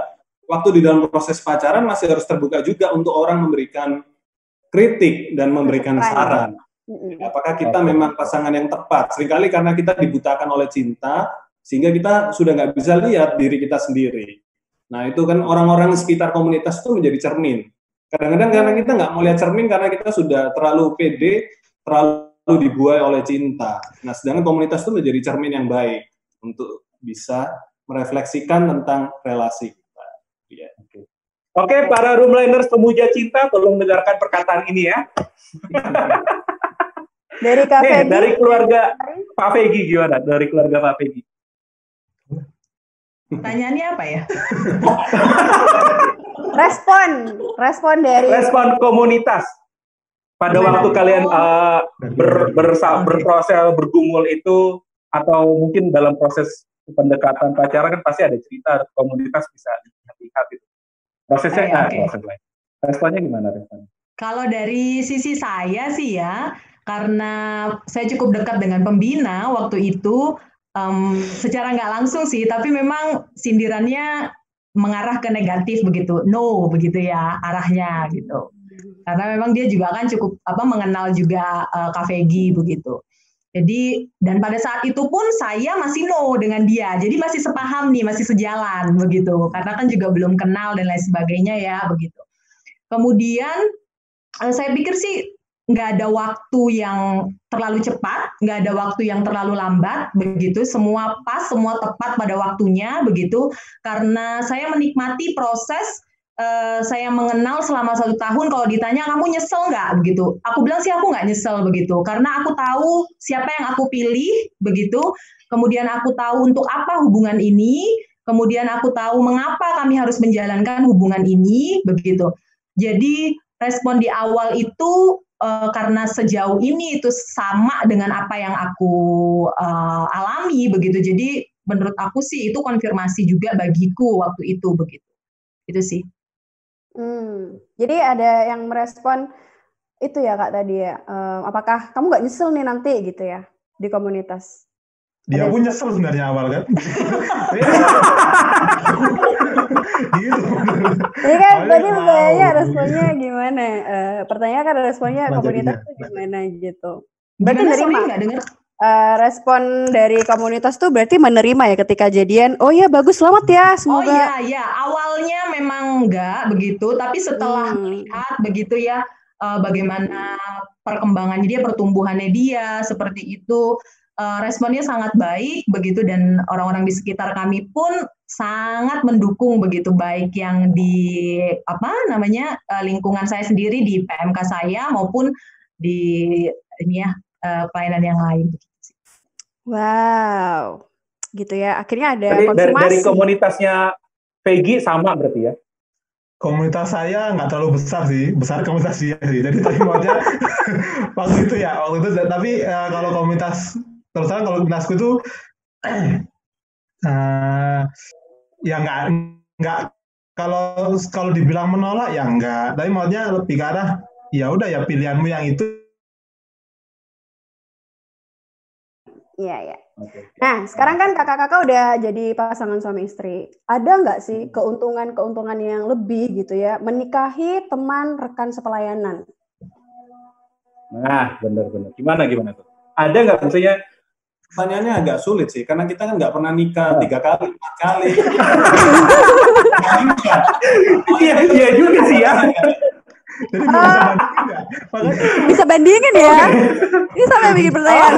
[SPEAKER 3] waktu di dalam proses pacaran masih harus terbuka juga untuk orang memberikan kritik dan memberikan saran. Apakah kita memang pasangan yang tepat? Seringkali karena kita dibutakan oleh cinta, sehingga kita sudah nggak bisa lihat diri kita sendiri. Nah itu kan orang-orang sekitar komunitas itu menjadi cermin. Kadang-kadang karena kita nggak mau lihat cermin karena kita sudah terlalu pede, terlalu dibuai oleh cinta. Nah sedangkan komunitas itu menjadi cermin yang baik untuk bisa merefleksikan tentang relasi kita.
[SPEAKER 2] Ya. Oke. Oke, para roomliners pemuja cinta, tolong dengarkan perkataan ini ya.
[SPEAKER 1] dari Kak Nih,
[SPEAKER 2] dari keluarga Pak Fegi gimana? Dari keluarga Pak Fegi.
[SPEAKER 6] Pertanyaannya apa ya?
[SPEAKER 1] respon, respon dari
[SPEAKER 2] respon komunitas pada waktu kalian uh, ber, bersa, berproses bergumul itu atau mungkin dalam proses pendekatan pacaran kan pasti ada cerita komunitas bisa lihat itu prosesnya eh, okay. proses lain responnya gimana? Responnya
[SPEAKER 6] kalau dari sisi saya sih ya karena saya cukup dekat dengan pembina waktu itu um, secara nggak langsung sih, tapi memang sindirannya mengarah ke negatif begitu, no begitu ya arahnya gitu. Karena memang dia juga kan cukup apa mengenal juga uh, Kavegi begitu. Jadi dan pada saat itu pun saya masih no dengan dia, jadi masih sepaham nih, masih sejalan begitu. Karena kan juga belum kenal dan lain sebagainya ya begitu. Kemudian uh, saya pikir sih nggak ada waktu yang terlalu cepat, nggak ada waktu yang terlalu lambat, begitu. Semua pas, semua tepat pada waktunya, begitu. Karena saya menikmati proses uh, saya mengenal selama satu tahun. Kalau ditanya kamu nyesel nggak, begitu. Aku bilang sih aku nggak nyesel, begitu. Karena aku tahu siapa yang aku pilih, begitu. Kemudian aku tahu untuk apa hubungan ini. Kemudian aku tahu mengapa kami harus menjalankan hubungan ini, begitu. Jadi respon di awal itu uh, karena sejauh ini itu sama dengan apa yang aku uh, alami begitu. Jadi menurut aku sih itu konfirmasi juga bagiku waktu itu begitu. Itu sih.
[SPEAKER 1] Hmm, jadi ada yang merespon itu ya kak tadi ya. Uh, apakah kamu nggak nyesel nih nanti gitu ya di komunitas?
[SPEAKER 5] Dia pun nyesel sebenarnya awal kan.
[SPEAKER 1] gitu. Ini kan tadi pertanyaannya responnya gimana? Uh, pertanyaan kan responnya komunitas itu gimana gitu. Berarti menerima nggak dengar? Uh, respon dari komunitas tuh berarti menerima ya ketika jadian. Oh ya bagus selamat ya semoga. Oh
[SPEAKER 6] iya iya awalnya memang enggak begitu tapi setelah hmm. melihat begitu ya uh, bagaimana perkembangannya dia pertumbuhannya dia seperti itu uh, responnya sangat baik begitu dan orang-orang di sekitar kami pun sangat mendukung begitu baik yang di apa namanya uh, lingkungan saya sendiri di PMK saya maupun di ini ya uh, pelayanan yang lain.
[SPEAKER 1] Wow, gitu ya. Akhirnya ada
[SPEAKER 2] dari, konfirmasi. Dari, dari komunitasnya Peggy sama berarti ya?
[SPEAKER 5] Komunitas saya nggak terlalu besar sih, besar komunitas dia sih. Jadi tapi maksudnya waktu itu ya, waktu itu. Tapi uh, kalau komunitas terus terang kalau dinasku itu uh, ya nggak nggak kalau kalau dibilang menolak ya enggak tapi maksudnya lebih ke arah ya udah ya pilihanmu yang itu
[SPEAKER 1] Iya, iya. Nah, sekarang kan kakak-kakak udah jadi pasangan suami istri. Ada nggak sih keuntungan-keuntungan yang lebih gitu ya, menikahi teman rekan sepelayanan?
[SPEAKER 2] Nah, benar-benar. Gimana gimana tuh? Ada nggak maksudnya
[SPEAKER 3] pertanyaannya agak sulit sih karena kita kan nggak pernah nikah tiga kali empat kali
[SPEAKER 2] iya iya juga sih ya
[SPEAKER 1] Jadi uh, bisa bandingin ya. Ini sampai bikin pertanyaan.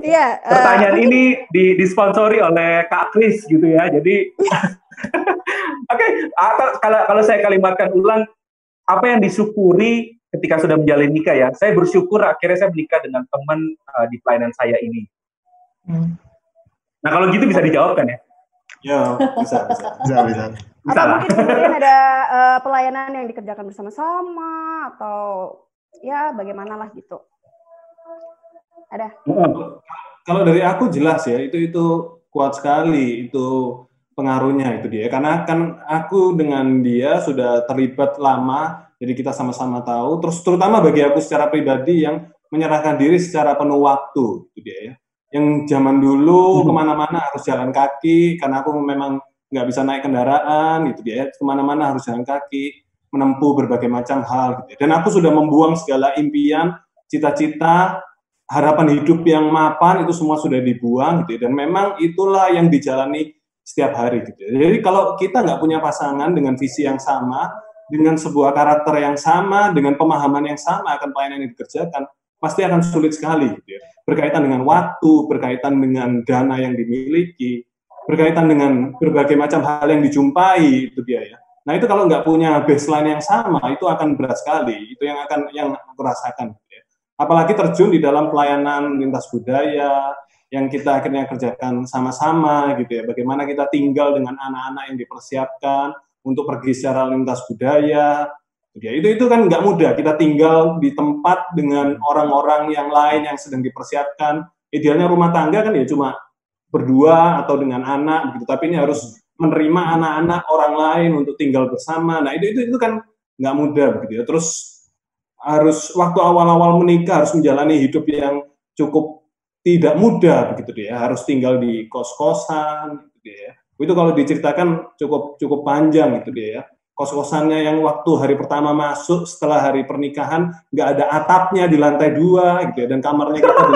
[SPEAKER 2] Iya. Pertanyaan uh, ini di, disponsori oleh Kak Kris gitu ya. Jadi, oke. Okay, kalau kalau saya kalimatkan ulang, apa yang disyukuri ketika sudah menjalin nikah ya, saya bersyukur akhirnya saya menikah dengan teman uh, di pelayanan saya ini. Hmm. Nah kalau gitu bisa dijawabkan ya?
[SPEAKER 3] Ya bisa bisa bisa bisa.
[SPEAKER 1] bisa atau mungkin kemudian ada uh, pelayanan yang dikerjakan bersama-sama atau ya bagaimana lah gitu. Ada?
[SPEAKER 3] Kalau dari aku jelas ya itu itu kuat sekali itu pengaruhnya itu dia karena kan aku dengan dia sudah terlibat lama jadi kita sama-sama tahu terus terutama bagi aku secara pribadi yang menyerahkan diri secara penuh waktu itu dia ya yang zaman dulu hmm. ke mana-mana harus jalan kaki karena aku memang nggak bisa naik kendaraan gitu dia ya. ke mana-mana harus jalan kaki menempuh berbagai macam hal gitu ya. dan aku sudah membuang segala impian cita-cita harapan hidup yang mapan itu semua sudah dibuang gitu ya. dan memang itulah yang dijalani setiap hari gitu. Ya. Jadi kalau kita nggak punya pasangan dengan visi yang sama, dengan sebuah karakter yang sama, dengan pemahaman yang sama akan pelayanan yang dikerjakan, pasti akan sulit sekali gitu ya. Berkaitan dengan waktu, berkaitan dengan dana yang dimiliki, berkaitan dengan berbagai macam hal yang dijumpai itu dia ya. Nah itu kalau nggak punya baseline yang sama itu akan berat sekali. Itu yang akan yang aku rasakan. Apalagi terjun di dalam pelayanan lintas budaya, yang kita akhirnya kerjakan sama-sama gitu ya. Bagaimana kita tinggal dengan anak-anak yang dipersiapkan untuk pergi secara lintas budaya. Gitu ya. Itu itu kan nggak mudah. Kita tinggal di tempat dengan orang-orang yang lain yang sedang dipersiapkan. Idealnya rumah tangga kan ya cuma berdua atau dengan anak gitu. Tapi ini harus menerima anak-anak orang lain untuk tinggal bersama. Nah itu itu itu kan nggak mudah begitu ya. Terus harus waktu awal-awal menikah harus menjalani hidup yang cukup tidak mudah begitu dia. Harus tinggal di kos-kosan gitu dia itu kalau diceritakan cukup cukup panjang itu dia ya. Kos-kosannya yang waktu hari pertama masuk setelah hari pernikahan nggak ada atapnya di lantai dua gitu ya. Dan kamarnya kita di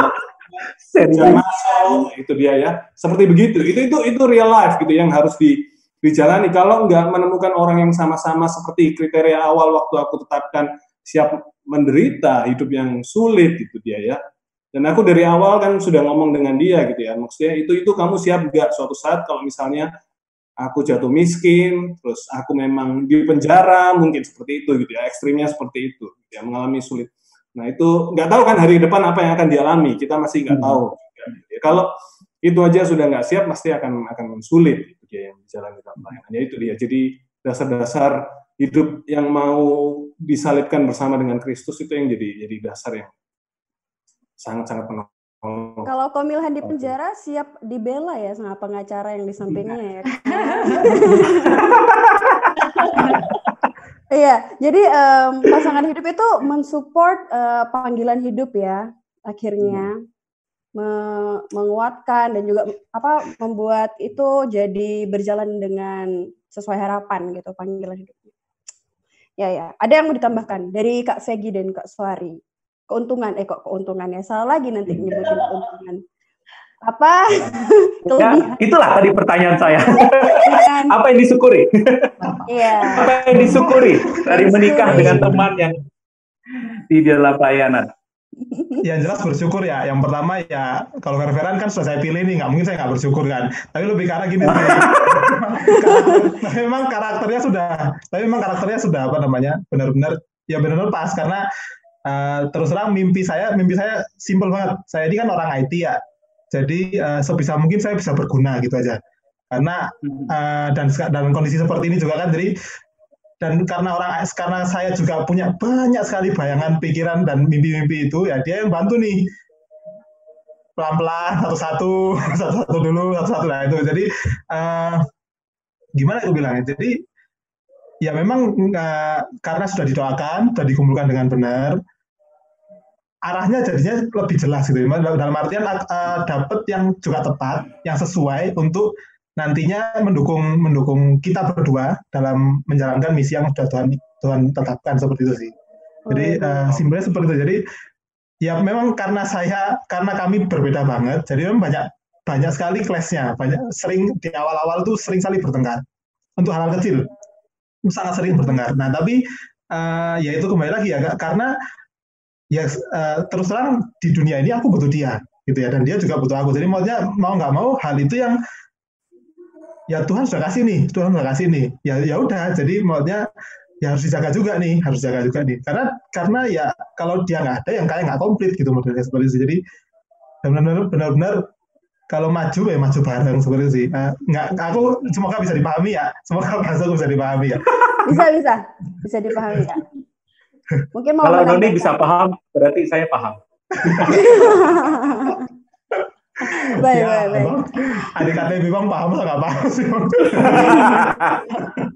[SPEAKER 3] lantai masuk itu dia ya. Seperti begitu. Itu itu itu real life gitu yang harus di dijalani. Kalau nggak menemukan orang yang sama-sama seperti kriteria awal waktu aku tetapkan siap menderita hidup yang sulit itu dia ya dan aku dari awal kan sudah ngomong dengan dia gitu ya. Maksudnya itu itu kamu siap gak suatu saat kalau misalnya aku jatuh miskin, terus aku memang di penjara, mungkin seperti itu gitu ya. Ekstrimnya seperti itu, gitu ya, mengalami sulit. Nah itu nggak tahu kan hari depan apa yang akan dialami. Kita masih nggak hmm. tahu. Gitu ya. Kalau itu aja sudah nggak siap, pasti akan akan sulit gitu ya, yang dijalani dalam pelayanan. Ya itu dia. Jadi dasar-dasar hidup yang mau disalibkan bersama dengan Kristus itu yang jadi jadi dasar yang sangat-sangat penolong.
[SPEAKER 1] Kalau Komilhan di penjara siap dibela ya sama pengacara yang di sampingnya ya. Iya, jadi um, pasangan hidup itu mensupport uh, panggilan hidup ya akhirnya hmm. me menguatkan dan juga apa membuat itu jadi berjalan dengan sesuai harapan gitu panggilan hidupnya. Ya ya, ada yang mau ditambahkan? Dari Kak Segi dan Kak Suari keuntungan. Eh kok keuntungannya salah lagi nanti iya. nyebutin keuntungan. Apa?
[SPEAKER 2] Ya, itulah tadi pertanyaan saya. Apa yang disyukuri?
[SPEAKER 1] Iya.
[SPEAKER 2] Apa yang disyukuri dari menikah dengan teman yang di dalam pelayanan
[SPEAKER 5] yang jelas bersyukur ya. Yang pertama ya kalau referan kan sudah saya pilih nih, nggak mungkin saya nggak bersyukur kan. Tapi lebih karena gini, tapi memang karakternya sudah, tapi memang karakternya sudah apa namanya benar-benar ya benar-benar pas. Karena uh, terus terang mimpi saya mimpi saya simpel banget. Saya ini kan orang IT ya. Jadi uh, sebisa mungkin saya bisa berguna gitu aja. Karena uh, dan dalam kondisi seperti ini juga kan. Jadi dan karena orang karena saya juga punya banyak sekali bayangan pikiran dan mimpi-mimpi itu ya dia yang bantu nih. Pelan-pelan satu-satu satu-satu dulu satu-satu. Nah itu. Jadi uh, gimana aku bilangnya? Jadi ya memang uh, karena sudah didoakan, sudah dikumpulkan dengan benar, arahnya jadinya lebih jelas gitu. Dalam artian uh, dapat yang juga tepat, yang sesuai untuk nantinya mendukung mendukung kita berdua dalam menjalankan misi yang sudah Tuhan Tuhan tetapkan seperti itu sih. Jadi uh, simpelnya seperti itu. Jadi ya memang karena saya karena kami berbeda banget, jadi memang banyak banyak sekali kelasnya, banyak sering di awal-awal tuh sering sekali bertengkar untuk hal-hal kecil sangat sering bertengkar. Nah, tapi uh, ya itu kembali lagi ya, karena ya uh, terus terang di dunia ini aku butuh dia, gitu ya, dan dia juga butuh aku. Jadi maunya mau nggak mau hal itu yang ya Tuhan sudah kasih nih, Tuhan sudah kasih nih. Ya ya udah, jadi maunya ya harus dijaga juga nih, harus jaga juga nih. Karena karena ya kalau dia nggak ada, yang kayak nggak komplit gitu modelnya seperti itu. Jadi benar-benar benar-benar kalau maju ya maju bareng seperti itu sih. Uh, nggak, aku semoga bisa dipahami ya. Semoga bahasa aku bisa dipahami ya.
[SPEAKER 1] Bisa bisa bisa dipahami ya.
[SPEAKER 2] Mungkin mau Kalau Noni bisa paham, berarti saya paham.
[SPEAKER 1] baik, ya, baik, baik.
[SPEAKER 5] Adik kakak Bang paham atau nggak paham sih?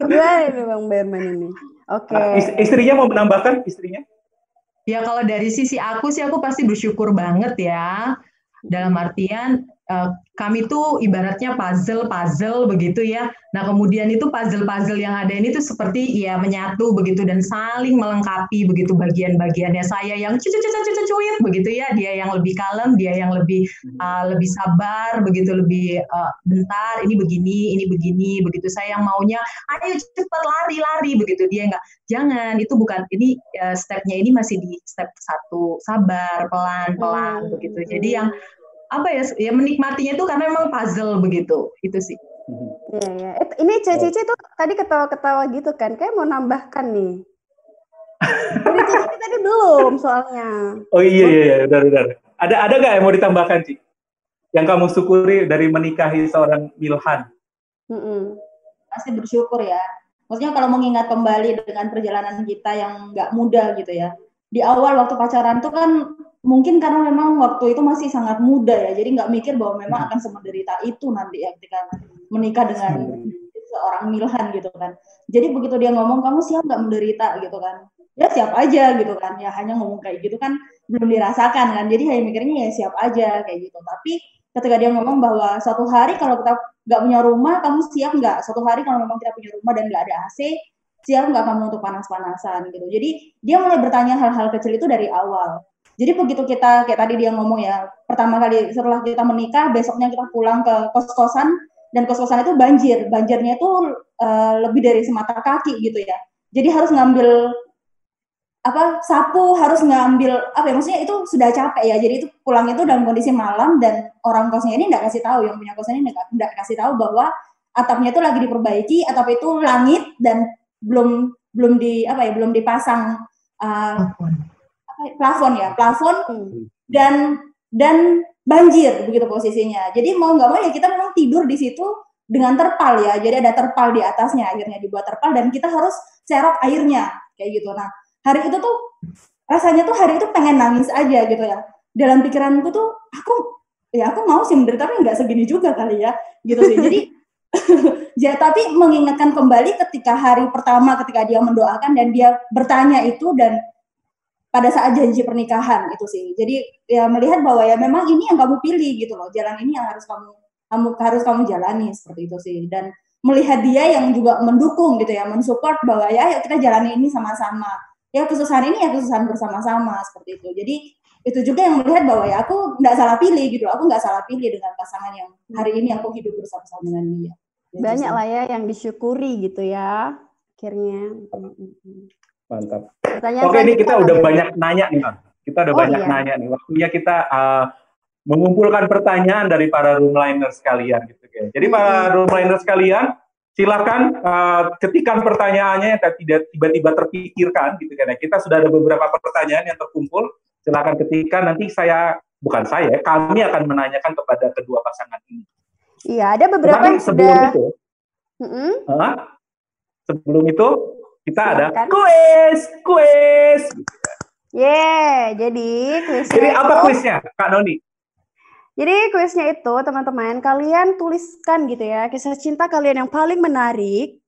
[SPEAKER 1] Gimana ini Bang Berman ini? Oke. Okay.
[SPEAKER 2] istrinya mau menambahkan istrinya?
[SPEAKER 6] Ya kalau dari sisi aku sih aku pasti bersyukur banget ya. Dalam artian kami tuh ibaratnya puzzle-puzzle begitu ya. Nah kemudian itu puzzle-puzzle yang ada ini tuh seperti ya menyatu begitu dan saling melengkapi begitu bagian-bagiannya saya yang cucu-cucu-cucu begitu ya. Dia yang lebih kalem, dia yang lebih uh, lebih sabar begitu lebih uh, bentar ini begini, ini begini begitu. Saya yang maunya ayo cepat lari-lari begitu dia enggak. Jangan itu bukan ini uh, stepnya ini masih di step satu sabar pelan-pelan hmm. begitu. Jadi yang apa ya ya menikmatinya itu karena memang puzzle begitu itu sih
[SPEAKER 1] Iya, iya. Ini Cici tuh tadi ketawa-ketawa gitu kan, kayak mau nambahkan nih. Ini Cici tadi belum soalnya.
[SPEAKER 2] Oh iya iya, iya. udah udah. Ada ada nggak yang mau ditambahkan Ci? Yang kamu syukuri dari menikahi seorang Milhan?
[SPEAKER 4] Mm -mm. Pasti bersyukur ya. Maksudnya kalau mengingat kembali dengan perjalanan kita yang nggak mudah gitu ya. Di awal waktu pacaran tuh kan mungkin karena memang waktu itu masih sangat muda ya, jadi nggak mikir bahwa memang hmm. akan semenderita itu nanti ya ketika menikah dengan seorang Milhan gitu kan. Jadi begitu dia ngomong kamu siap nggak menderita gitu kan? Ya siap aja gitu kan. Ya hanya ngomong kayak gitu kan belum dirasakan kan. Jadi hanya mikirnya ya siap aja kayak gitu. Tapi ketika dia ngomong bahwa suatu hari kalau kita nggak punya rumah, kamu siap nggak? Suatu hari kalau memang kita punya rumah dan nggak ada AC, siap nggak kamu untuk panas-panasan gitu. Jadi dia mulai bertanya hal-hal kecil itu dari awal. Jadi begitu kita kayak tadi dia ngomong ya, pertama kali setelah kita menikah, besoknya kita pulang ke kos-kosan dan kos-kosan itu banjir. Banjirnya itu uh, lebih dari semata kaki gitu ya. Jadi harus ngambil apa sapu harus ngambil apa ya maksudnya itu sudah capek ya jadi itu pulang itu dalam kondisi malam dan orang kosnya ini nggak kasih tahu yang punya kosnya ini nggak kasih tahu bahwa atapnya itu lagi diperbaiki atap itu langit dan belum belum di apa ya belum dipasang uh, plafon. ya plafon hmm. dan dan banjir begitu posisinya. Jadi mau nggak mau ya kita memang tidur di situ dengan terpal ya jadi ada terpal di atasnya akhirnya dibuat terpal dan kita harus serok airnya kayak gitu. Nah hari itu tuh rasanya tuh hari itu pengen nangis aja gitu ya. Dalam pikiranku tuh aku ya aku mau sih menderita tapi nggak segini juga kali ya gitu sih. Jadi ya tapi mengingatkan kembali ketika hari pertama ketika dia mendoakan dan dia bertanya itu dan pada saat janji pernikahan itu sih. Jadi ya melihat bahwa ya memang ini yang kamu pilih gitu loh, jalan ini yang harus kamu kamu harus kamu jalani seperti itu sih. Dan melihat dia yang juga mendukung gitu ya, mensupport bahwa ya yuk kita jalani ini sama-sama. Ya kesusahan ini ya kesusahan bersama-sama seperti itu. Jadi itu juga yang melihat bahwa ya aku nggak salah pilih gitu, aku nggak salah pilih dengan pasangan yang hari ini aku hidup bersama-sama dengan dia.
[SPEAKER 1] Banyak lah ya yang disyukuri gitu ya akhirnya.
[SPEAKER 2] Mantap. Pertanyaan Oke, ini kita udah banyak nanya nih, Bang. Kita udah oh, banyak iya. nanya nih. Waktunya kita uh, mengumpulkan pertanyaan dari para roomliners sekalian gitu ya. Jadi hmm. para roomliners sekalian, silakan uh, ketikan pertanyaannya yang tidak tiba-tiba terpikirkan gitu kan. Ya. Kita sudah ada beberapa pertanyaan yang terkumpul. Silakan ketikkan nanti saya bukan saya, kami akan menanyakan kepada kedua pasangan ini.
[SPEAKER 1] Iya, ada beberapa
[SPEAKER 2] yang sebelum sudah... itu. Mm -hmm. uh, sebelum itu kita ada kuis, kuis.
[SPEAKER 1] Yeah, jadi kuisnya.
[SPEAKER 2] Jadi apa kuisnya, Kak Noni?
[SPEAKER 1] Jadi kuisnya itu teman-teman kalian tuliskan gitu ya kisah cinta kalian yang paling menarik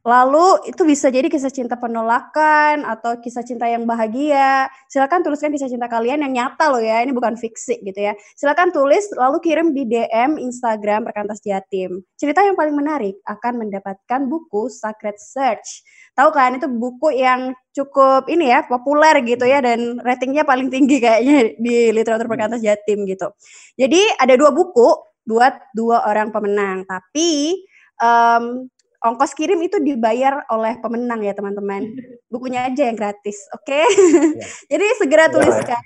[SPEAKER 1] Lalu itu bisa jadi kisah cinta penolakan atau kisah cinta yang bahagia. Silakan tuliskan kisah cinta kalian yang nyata loh ya, ini bukan fiksi gitu ya. Silakan tulis lalu kirim di DM Instagram Perkantas Jatim. Cerita yang paling menarik akan mendapatkan buku Sacred Search. Tahu kan itu buku yang cukup ini ya populer gitu ya dan ratingnya paling tinggi kayaknya di literatur Perkantas Jatim gitu. Jadi ada dua buku buat dua orang pemenang, tapi um, ongkos kirim itu dibayar oleh pemenang ya teman-teman. Bukunya aja yang gratis, oke? Okay? Ya. Jadi segera ya, tuliskan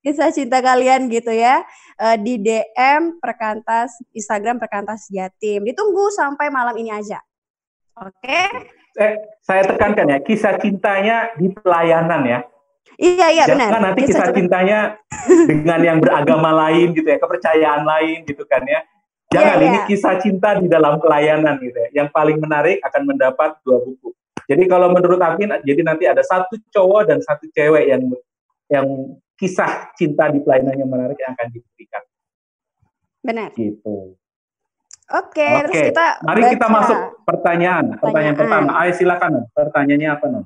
[SPEAKER 1] kisah cinta kalian gitu ya uh, di DM Perkantas Instagram Perkantas Jatim. Ditunggu sampai malam ini aja, oke? Okay?
[SPEAKER 2] Eh, saya tekankan ya kisah cintanya di pelayanan ya.
[SPEAKER 1] Iya iya
[SPEAKER 2] Jangan benar. nanti kisah, kisah cintanya dengan yang beragama lain gitu ya, kepercayaan lain gitu kan ya Jangan, yeah, yeah. ini kisah cinta di dalam pelayanan gitu ya. Yang paling menarik akan mendapat dua buku. Jadi kalau menurut Amin, jadi nanti ada satu cowok dan satu cewek yang yang kisah cinta di pelayanan yang menarik yang akan diberikan.
[SPEAKER 1] Benar.
[SPEAKER 2] Gitu.
[SPEAKER 1] Oke, okay, terus kita
[SPEAKER 2] mari baca. kita masuk pertanyaan. Pertanyaan, pertanyaan pertama. Ayo silakan, pertanyaannya apa, Non?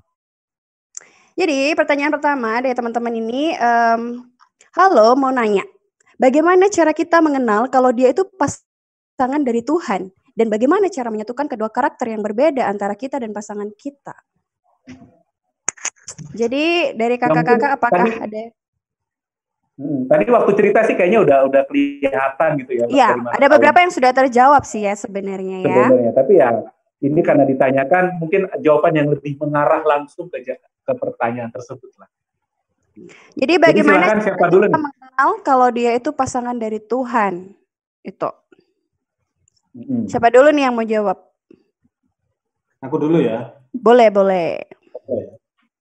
[SPEAKER 1] Jadi pertanyaan pertama dari teman-teman ini, um, halo mau nanya, bagaimana cara kita mengenal kalau dia itu pasangan dari Tuhan? Dan bagaimana cara menyatukan kedua karakter yang berbeda antara kita dan pasangan kita? Jadi dari kakak-kakak apakah tadi, ada?
[SPEAKER 2] Hmm, tadi waktu cerita sih kayaknya udah udah kelihatan gitu ya.
[SPEAKER 1] Iya, ada beberapa yang sudah terjawab sih ya sebenarnya ya.
[SPEAKER 2] Sebenarnya, tapi ya ini karena ditanyakan mungkin jawaban yang lebih mengarah langsung ke ke pertanyaan tersebut lah.
[SPEAKER 1] Jadi bagaimana Jadi siapa dulu kita mengenal kalau dia itu pasangan dari Tuhan? Itu. Hmm. Siapa dulu nih yang mau jawab?
[SPEAKER 3] Aku dulu ya.
[SPEAKER 1] Boleh, boleh.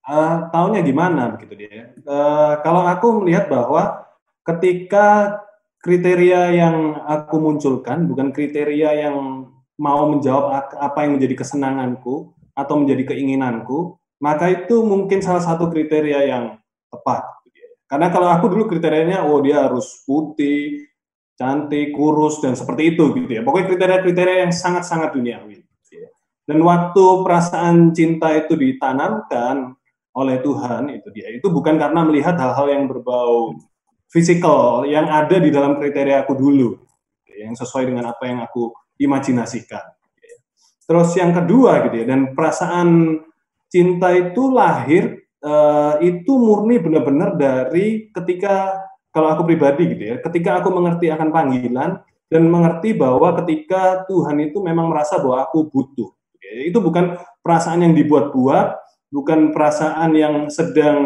[SPEAKER 3] Uh, taunya gimana begitu dia? Uh, kalau aku melihat bahwa ketika kriteria yang aku munculkan bukan kriteria yang mau menjawab apa yang menjadi kesenanganku atau menjadi keinginanku, maka itu mungkin salah satu kriteria yang tepat. Karena kalau aku dulu kriterianya, oh dia harus putih, cantik, kurus, dan seperti itu gitu ya. Pokoknya kriteria-kriteria yang sangat-sangat duniawi. Gitu ya. Dan waktu perasaan cinta itu ditanamkan oleh Tuhan itu dia, itu bukan karena melihat hal-hal yang berbau fisikal yang ada di dalam kriteria aku dulu, gitu ya, yang sesuai dengan apa yang aku imajinasikan. Gitu ya. Terus yang kedua gitu ya, dan perasaan cinta itu lahir uh, itu murni benar-benar dari ketika kalau aku pribadi gitu ya, ketika aku mengerti akan panggilan dan mengerti bahwa ketika Tuhan itu memang merasa bahwa aku butuh. Itu bukan perasaan yang dibuat-buat, bukan perasaan yang sedang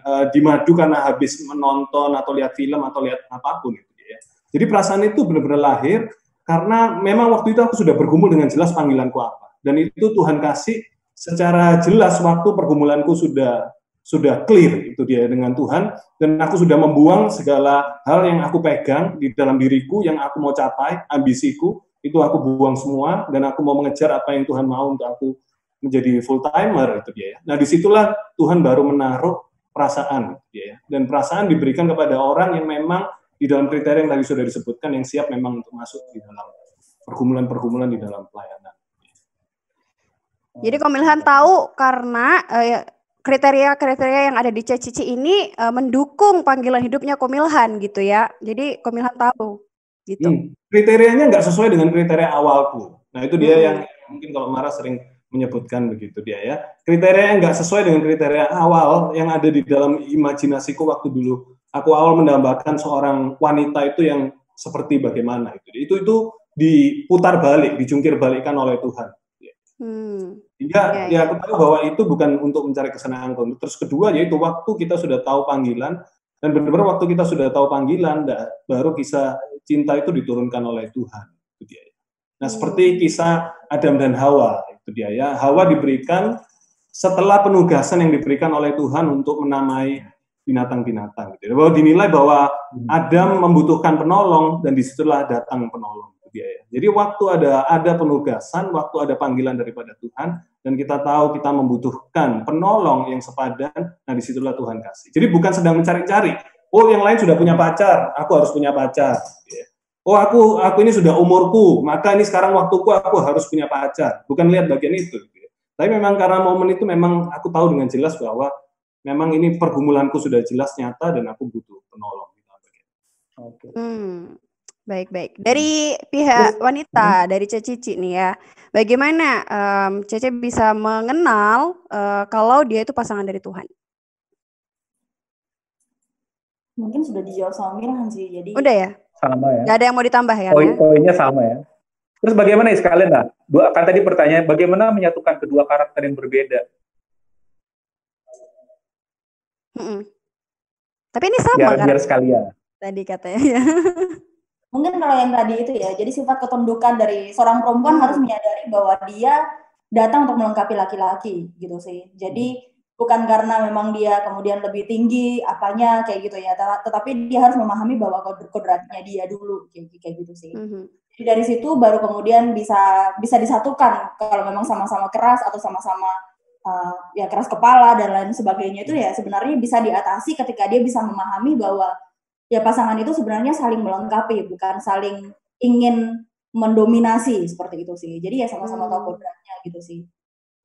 [SPEAKER 3] uh, dimadu karena habis menonton atau lihat film atau lihat apa pun gitu ya. Jadi perasaan itu benar-benar lahir karena memang waktu itu aku sudah bergumul dengan jelas panggilanku apa. Dan itu Tuhan kasih secara jelas waktu pergumulanku sudah sudah clear itu dia dengan Tuhan dan aku sudah membuang segala hal yang aku pegang di dalam diriku yang aku mau capai ambisiku itu aku buang semua dan aku mau mengejar apa yang Tuhan mau untuk aku menjadi full timer itu dia ya. Nah di situlah Tuhan baru menaruh perasaan dia ya. dan perasaan diberikan kepada orang yang memang di dalam kriteria yang tadi sudah disebutkan yang siap memang untuk masuk di dalam pergumulan-pergumulan di dalam pelayanan.
[SPEAKER 1] Jadi Komilhan tahu karena eh, kriteria-kriteria yang ada di Cici ini uh, mendukung panggilan hidupnya Komilhan gitu ya. Jadi Komilhan tahu gitu. Hmm,
[SPEAKER 3] kriterianya nggak sesuai dengan kriteria awalku. Nah itu dia hmm. yang mungkin kalau marah sering menyebutkan begitu dia ya. Kriteria yang nggak sesuai dengan kriteria awal yang ada di dalam imajinasiku waktu dulu. Aku awal mendambakan seorang wanita itu yang seperti bagaimana itu. Itu itu diputar balik, dijungkir balikkan oleh Tuhan. Hmm. Hingga ya, ya aku tahu bahwa itu bukan untuk mencari kesenangan Terus kedua yaitu waktu kita sudah tahu panggilan dan benar-benar waktu kita sudah tahu panggilan, baru kisah cinta itu diturunkan oleh Tuhan. Itu dia. Nah hmm. seperti kisah Adam dan Hawa itu dia ya. Hawa diberikan setelah penugasan yang diberikan oleh Tuhan untuk menamai binatang-binatang. Gitu. Bahwa dinilai bahwa hmm. Adam membutuhkan penolong dan di situlah datang penolong dia ya. Jadi waktu ada ada penugasan, waktu ada panggilan daripada Tuhan dan kita tahu kita membutuhkan penolong yang sepadan, nah di situlah Tuhan kasih. Jadi bukan sedang mencari-cari. Oh yang lain sudah punya pacar, aku harus punya pacar. Ya. Oh aku aku ini sudah umurku, maka ini sekarang waktuku aku harus punya pacar. Bukan lihat bagian itu. Ya. Tapi memang karena momen itu memang aku tahu dengan jelas bahwa memang ini pergumulanku sudah jelas nyata dan aku butuh penolong.
[SPEAKER 1] Oke. Okay. Hmm. Baik, baik. Dari pihak wanita, dari Ceci nih ya, bagaimana um, Cece bisa mengenal uh, kalau dia itu pasangan dari Tuhan?
[SPEAKER 4] Mungkin sudah dijawab sama Mirhan sih, jadi.
[SPEAKER 1] Udah ya?
[SPEAKER 2] Sama ya.
[SPEAKER 1] Gak ada yang mau ditambah ya?
[SPEAKER 2] Poin-poinnya sama ya. Terus bagaimana ya sekalian lah? Dua, kan tadi pertanyaan, bagaimana menyatukan kedua karakter yang berbeda?
[SPEAKER 1] Mm -mm. Tapi ini sama
[SPEAKER 2] biar, kan? Biar sekalian.
[SPEAKER 1] Tadi katanya.
[SPEAKER 4] Mungkin kalau yang tadi itu ya, jadi sifat ketundukan dari seorang perempuan hmm. harus menyadari bahwa dia datang untuk melengkapi laki-laki gitu sih. Jadi bukan karena memang dia kemudian lebih tinggi apanya kayak gitu ya, tetapi dia harus memahami bahwa kodratnya dia dulu kayak, kayak gitu sih. Hmm. Jadi dari situ baru kemudian bisa bisa disatukan kalau memang sama-sama keras atau sama-sama uh, ya keras kepala dan lain sebagainya itu ya sebenarnya bisa diatasi ketika dia bisa memahami bahwa ya pasangan itu sebenarnya saling melengkapi bukan saling ingin mendominasi seperti itu sih jadi ya sama-sama tahu hmm. kodratnya gitu sih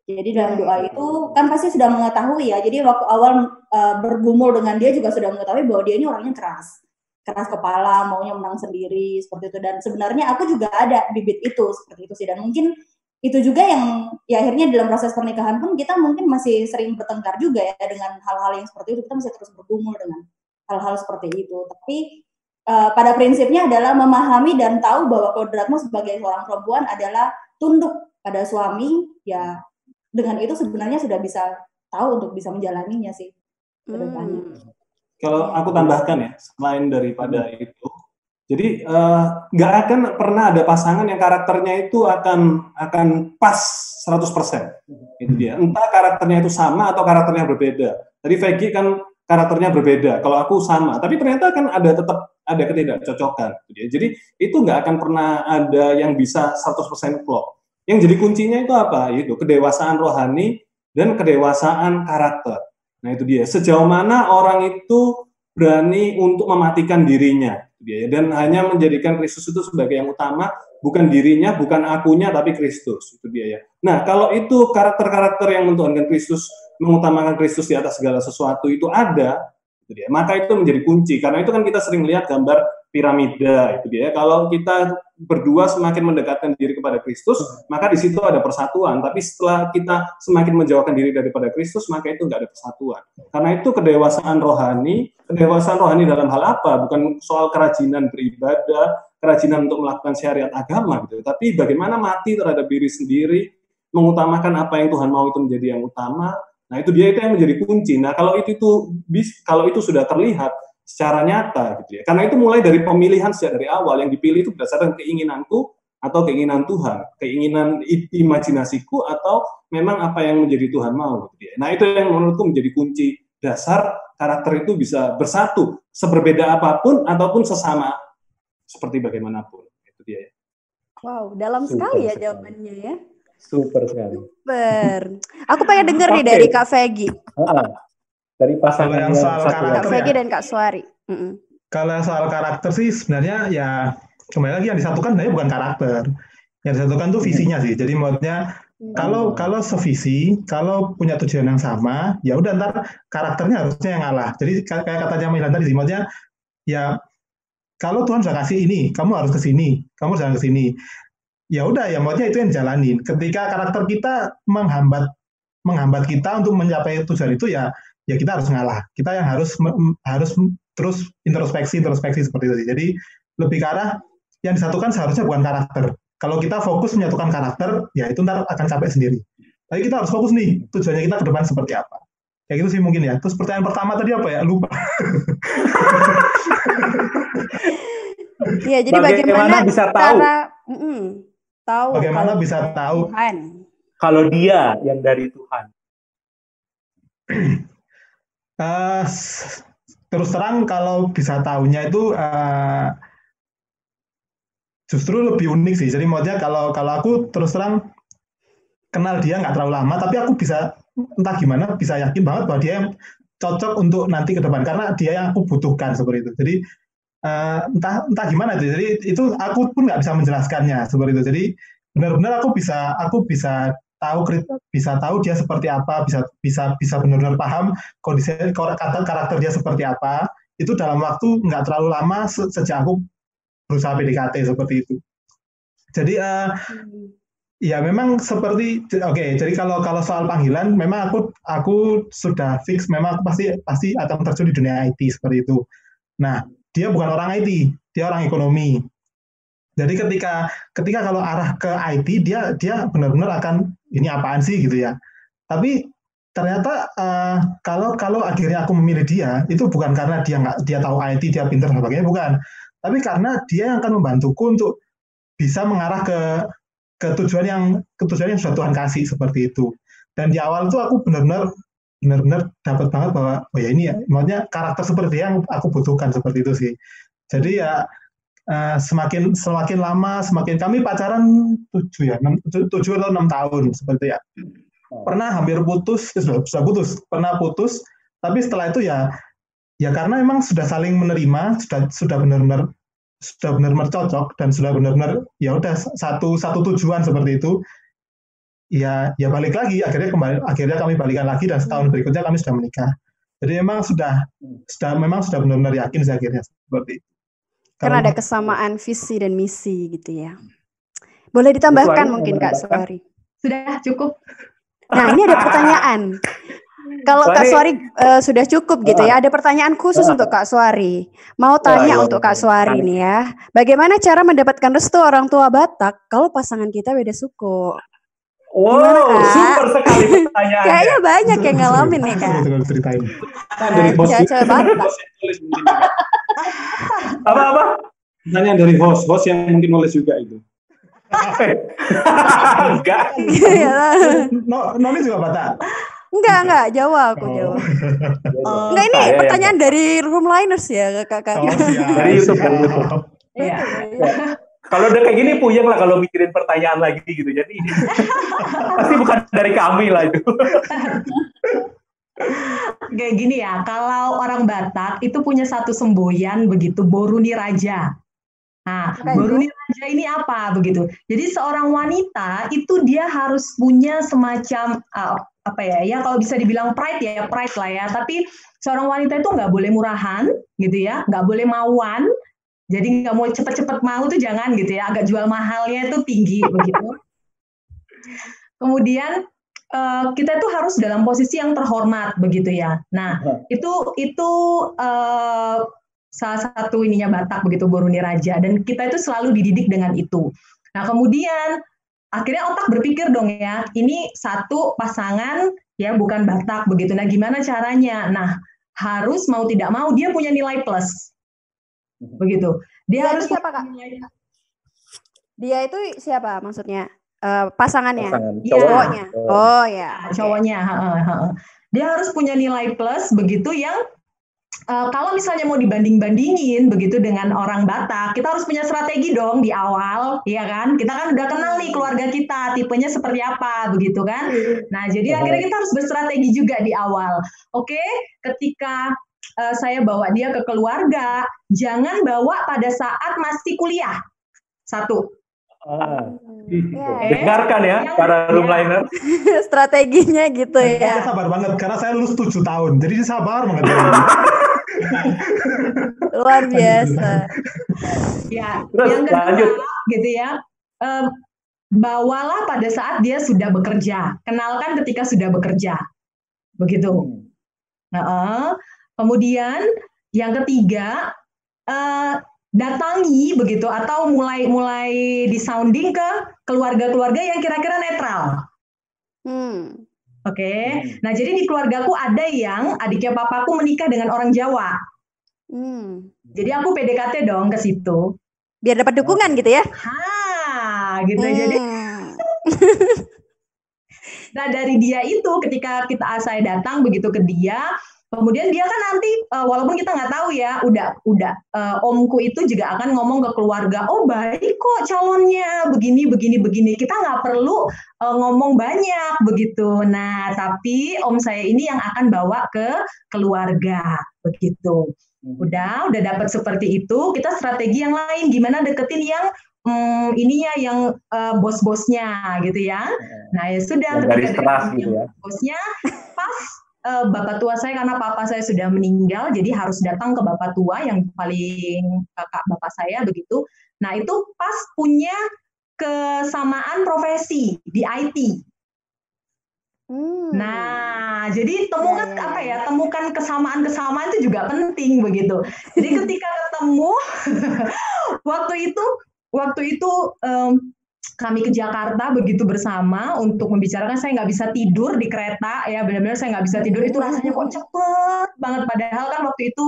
[SPEAKER 4] jadi dalam doa itu kan pasti sudah mengetahui ya jadi waktu awal uh, bergumul dengan dia juga sudah mengetahui bahwa dia ini orangnya keras keras kepala, maunya menang sendiri seperti itu. Dan sebenarnya aku juga ada bibit itu seperti itu sih. Dan mungkin itu juga yang ya akhirnya dalam proses pernikahan pun kita mungkin masih sering bertengkar juga ya dengan hal-hal yang seperti itu. Kita masih terus bergumul dengan hal-hal seperti itu. Tapi uh, pada prinsipnya adalah memahami dan tahu bahwa kodratmu sebagai seorang perempuan adalah tunduk pada suami. Ya dengan itu sebenarnya sudah bisa tahu untuk bisa menjalaninya sih
[SPEAKER 3] Hmm. Kalau aku tambahkan ya, selain daripada hmm. itu, jadi eh, nggak uh, akan pernah ada pasangan yang karakternya itu akan akan pas 100%. Itu dia. Entah karakternya itu sama atau karakternya berbeda. Tadi Vegi kan karakternya berbeda. Kalau aku sama, tapi ternyata kan ada tetap ada ketidakcocokan. Gitu ya. Jadi itu nggak akan pernah ada yang bisa 100% klop. Yang jadi kuncinya itu apa? Itu kedewasaan rohani dan kedewasaan karakter. Nah itu dia. Sejauh mana orang itu berani untuk mematikan dirinya, gitu ya, dan hanya menjadikan Kristus itu sebagai yang utama, bukan dirinya, bukan akunya, tapi Kristus. Itu dia ya. Nah kalau itu karakter-karakter yang mentuhankan Kristus, mengutamakan Kristus di atas segala sesuatu itu ada, itu dia. Maka itu menjadi kunci. Karena itu kan kita sering lihat gambar piramida itu dia. Kalau kita berdua semakin mendekatkan diri kepada Kristus, maka di situ ada persatuan. Tapi setelah kita semakin menjauhkan diri daripada Kristus, maka itu nggak ada persatuan. Karena itu kedewasaan rohani, kedewasaan rohani dalam hal apa? Bukan soal kerajinan beribadah, kerajinan untuk melakukan syariat agama gitu. Tapi bagaimana mati terhadap diri sendiri, mengutamakan apa yang Tuhan mau itu menjadi yang utama. Nah, itu dia itu yang menjadi kunci. Nah, kalau itu itu kalau itu sudah terlihat, secara nyata gitu ya. Karena itu mulai dari pemilihan sejak dari awal yang dipilih itu berdasarkan keinginanku atau keinginan Tuhan, keinginan imajinasiku atau memang apa yang menjadi Tuhan mau gitu ya. Nah, itu yang menurutku menjadi kunci dasar karakter itu bisa bersatu seberbeda apa pun ataupun sesama seperti bagaimanapun. Itu dia ya.
[SPEAKER 1] Wow, dalam Super sekali ya sekali. jawabannya ya.
[SPEAKER 2] Super sekali.
[SPEAKER 1] Super. Aku pengen denger okay. nih dari Kak Vegi
[SPEAKER 2] dari pasangan yang,
[SPEAKER 5] soal
[SPEAKER 1] satu karakter Kak ya. dan Kak Suari. Mm -mm.
[SPEAKER 5] Kalau soal karakter sih sebenarnya ya kembali lagi yang disatukan sebenarnya bukan karakter. Yang disatukan tuh visinya sih. Jadi maksudnya kalau kalau sevisi, kalau punya tujuan yang sama, ya udah ntar karakternya harusnya yang ngalah. Jadi kayak katanya Milan tadi sih, maksudnya ya kalau Tuhan sudah kasih ini, kamu harus ke sini, kamu jangan ke sini. Ya udah ya maksudnya itu yang jalanin. Ketika karakter kita menghambat menghambat kita untuk mencapai tujuan itu ya ya kita harus ngalah. Kita yang harus harus terus introspeksi introspeksi seperti itu. Jadi lebih ke arah yang disatukan seharusnya bukan karakter. Kalau kita fokus menyatukan karakter, ya itu ntar akan capek sendiri. Tapi kita harus fokus nih, tujuannya kita ke depan seperti apa. Kayak gitu sih mungkin ya. Terus pertanyaan pertama tadi apa ya? Lupa.
[SPEAKER 1] Iya, jadi bagaimana, bagaimana bisa tahu? Cara, mm -mm,
[SPEAKER 5] tahu bagaimana bisa tahu
[SPEAKER 2] Tuhan. kalau dia yang dari Tuhan.
[SPEAKER 5] Uh, terus terang kalau bisa tahunya itu uh, justru lebih unik sih. Jadi maksudnya kalau kalau aku terus terang kenal dia nggak terlalu lama, tapi aku bisa entah gimana bisa yakin banget bahwa dia yang cocok untuk nanti ke depan karena dia yang aku butuhkan seperti itu. Jadi uh, entah entah gimana itu. Jadi itu aku pun nggak bisa menjelaskannya seperti itu. Jadi benar-benar aku bisa aku bisa tahu bisa tahu dia seperti apa bisa bisa bisa benar-benar paham kondisi karakter karakter dia seperti apa itu dalam waktu nggak terlalu lama se sejak aku berusaha PDKT seperti itu jadi uh, ya memang seperti oke okay, jadi kalau kalau soal panggilan memang aku aku sudah fix memang aku pasti pasti akan terjun di dunia IT seperti itu nah dia bukan orang IT dia orang ekonomi jadi ketika ketika kalau arah ke IT dia dia benar-benar akan ini apaan sih gitu ya. Tapi ternyata uh, kalau kalau akhirnya aku memilih dia itu bukan karena dia nggak dia tahu IT dia pintar dan sebagainya bukan. Tapi karena dia yang akan membantuku untuk bisa mengarah ke ke tujuan yang ke tujuan yang sudah Tuhan kasih seperti itu. Dan di awal itu aku benar-benar benar-benar dapat banget bahwa oh ya ini ya maksudnya karakter seperti yang aku butuhkan seperti itu sih. Jadi ya uh, semakin semakin lama semakin kami pacaran tujuh ya enam, tujuh atau enam tahun seperti ya oh. pernah hampir putus, eh, sudah, sudah putus, pernah putus, tapi setelah itu ya ya karena memang sudah saling menerima, sudah sudah benar-benar sudah benar-benar cocok dan sudah benar-benar ya udah satu satu tujuan seperti itu ya ya balik lagi. Akhirnya kembali akhirnya kami balikan lagi dan setahun berikutnya kami sudah menikah. Jadi memang sudah sudah memang sudah benar-benar yakin sih akhirnya seperti itu.
[SPEAKER 1] Karena ada kesamaan visi dan misi gitu ya. Boleh ditambahkan mungkin kak? Suari
[SPEAKER 6] sudah cukup.
[SPEAKER 1] Nah ini ada pertanyaan. Kalau Kak Suari uh, sudah cukup gitu ya, ada pertanyaan khusus untuk Kak Suari. Mau tanya untuk Kak Suari nih ya. Bagaimana cara mendapatkan restu orang tua Batak kalau pasangan kita beda suku?
[SPEAKER 2] Wow, Gimana, super sekali pertanyaan.
[SPEAKER 1] Kayaknya banyak yang ngalamin nih Kak. Ceritain.
[SPEAKER 3] Dari bos.
[SPEAKER 2] Apa-apa?
[SPEAKER 3] Pertanyaan dari host, host yang mungkin nulis juga itu.
[SPEAKER 2] Enggak.
[SPEAKER 5] no, nulis juga Batak.
[SPEAKER 1] Enggak, enggak, Jawa aku oh. Jawa. Enggak ini Saya pertanyaan ya, dari Roomliners ya, Kakak. Oh,
[SPEAKER 2] dari YouTube, dari YouTube. Iya. Kalau udah kayak gini puyeng lah kalau mikirin pertanyaan lagi gitu. Jadi pasti bukan dari kami lah itu.
[SPEAKER 6] Kayak gini ya, kalau orang Batak itu punya satu semboyan begitu, Boruni Raja. Nah, Boruni Raja ini apa begitu? Jadi seorang wanita itu dia harus punya semacam uh, apa ya ya kalau bisa dibilang pride ya pride lah ya tapi seorang wanita itu nggak boleh murahan gitu ya nggak boleh mauan jadi nggak mau cepet-cepet mau tuh jangan gitu ya agak jual mahalnya itu tinggi begitu kemudian uh, kita itu harus dalam posisi yang terhormat begitu ya nah itu itu uh, salah satu ininya Batak begitu Boruni Raja dan kita itu selalu dididik dengan itu nah kemudian akhirnya otak berpikir dong ya, ini satu pasangan ya bukan Batak begitu. Nah, gimana caranya? Nah, harus mau tidak mau dia punya nilai plus. Begitu. Dia, dia harus
[SPEAKER 1] siapa, Kak? Dia itu siapa maksudnya? Uh, pasangannya,
[SPEAKER 2] Pasangan.
[SPEAKER 1] Iya. cowoknya. Oh ya,
[SPEAKER 6] cowoknya. Dia harus punya nilai plus begitu yang uh, kalau misalnya mau dibanding-bandingin begitu dengan orang Batak, kita harus punya strategi dong di awal, ya kan? Kita kan udah kenal nih keluarga kita, tipenya seperti apa, begitu kan? Nah, jadi akhirnya kita harus berstrategi juga di awal. Oke, ketika uh, saya bawa dia ke keluarga, jangan bawa pada saat masih kuliah. Satu.
[SPEAKER 2] Ah. Ya, Dengarkan ya, yang, para roomliner.
[SPEAKER 1] Ya. Strateginya gitu ya.
[SPEAKER 5] Saya sabar banget, karena saya lulus 7 tahun. Jadi sabar banget.
[SPEAKER 1] Luar biasa.
[SPEAKER 6] ya, Terus, yang kedua lanjut. gitu ya. Um, bawalah pada saat dia sudah bekerja. Kenalkan ketika sudah bekerja. Begitu. Nah, uh, kemudian yang ketiga uh, datangi begitu atau mulai mulai disounding ke keluarga-keluarga yang kira-kira netral. Hmm. Oke, okay. hmm. nah jadi di keluargaku ada yang adiknya papaku menikah dengan orang Jawa. Hmm. Jadi aku PDKT dong ke situ.
[SPEAKER 1] Biar dapat dukungan gitu ya?
[SPEAKER 6] Ha, gitu hmm. jadi. nah dari dia itu ketika kita saya datang begitu ke dia, Kemudian dia kan nanti uh, walaupun kita nggak tahu ya, udah udah uh, omku itu juga akan ngomong ke keluarga, oh baik kok calonnya begini begini begini. Kita nggak perlu uh, ngomong banyak begitu. Nah tapi om saya ini yang akan bawa ke keluarga begitu. Hmm. Udah udah dapat seperti itu, kita strategi yang lain gimana deketin yang hmm, ininya yang uh, bos-bosnya gitu ya. Nah ya sudah
[SPEAKER 2] dari keras gitu ya.
[SPEAKER 6] Bosnya pas uh, bapak tua saya karena papa saya sudah meninggal, jadi harus datang ke bapak tua yang paling kakak bapak saya begitu. Nah itu pas punya kesamaan profesi di IT. Hmm. Nah, jadi temukan apa ya? Temukan kesamaan-kesamaan itu juga penting begitu. Jadi ketika ketemu waktu itu, waktu itu um, kami ke Jakarta begitu bersama untuk membicarakan. Saya nggak bisa tidur di kereta ya benar-benar saya nggak bisa tidur. Itu rasanya kok cepet banget. Padahal kan waktu itu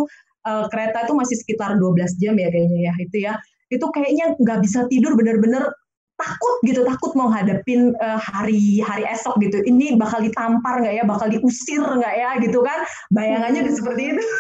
[SPEAKER 6] uh, kereta itu masih sekitar 12 jam ya kayaknya ya itu ya. Itu kayaknya nggak bisa tidur benar-benar takut gitu takut mau hadapin uh, hari hari esok gitu. Ini bakal ditampar nggak ya? Bakal diusir nggak ya? Gitu kan? Bayangannya seperti itu.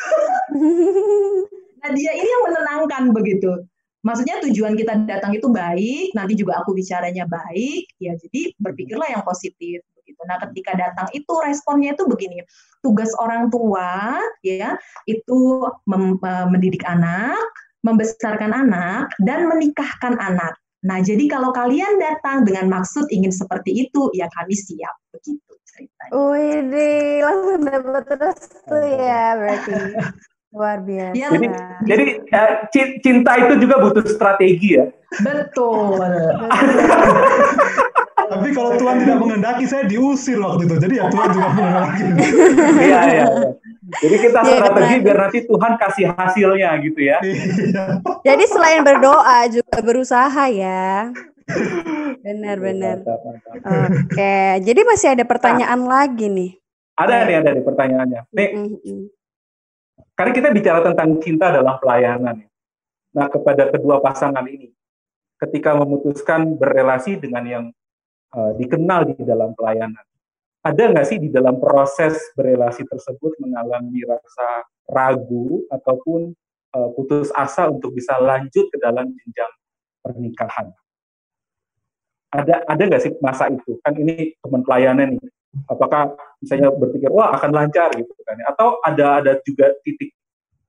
[SPEAKER 6] Nah dia ini yang menenangkan begitu maksudnya tujuan kita datang itu baik, nanti juga aku bicaranya baik, ya jadi berpikirlah yang positif begitu. Nah, ketika datang itu responnya itu begini. Tugas orang tua ya itu mem, mendidik anak, membesarkan anak dan menikahkan anak. Nah, jadi kalau kalian datang dengan maksud ingin seperti itu, ya kami siap begitu ceritanya.
[SPEAKER 1] Wih, langsung dapat terus tuh ya berarti. Luar biasa. Ya,
[SPEAKER 2] jadi, jadi ya, cinta itu juga butuh strategi ya.
[SPEAKER 6] Betul.
[SPEAKER 5] Tapi kalau Tuhan tidak mengendaki, saya diusir waktu itu. Jadi ya Tuhan juga mengendaki.
[SPEAKER 2] Iya, iya. Jadi kita ya, strategi biar nanti Tuhan kasih hasilnya gitu ya. Iya.
[SPEAKER 1] Jadi selain berdoa juga berusaha ya. Benar-benar. Oke, jadi masih ada pertanyaan nah, lagi nih.
[SPEAKER 2] Ada nih, ada nih pertanyaannya. Nih, mm -hmm. Karena kita bicara tentang cinta dalam pelayanan. Ya. Nah, kepada kedua pasangan ini, ketika memutuskan berrelasi dengan yang uh, dikenal di dalam pelayanan, ada nggak sih di dalam proses berrelasi tersebut mengalami rasa ragu ataupun uh, putus asa untuk bisa lanjut ke dalam jenjang pernikahan? Ada ada nggak sih masa itu? Kan ini teman pelayanan nih, apakah misalnya berpikir wah akan lancar gitu kan ya? atau ada ada juga titik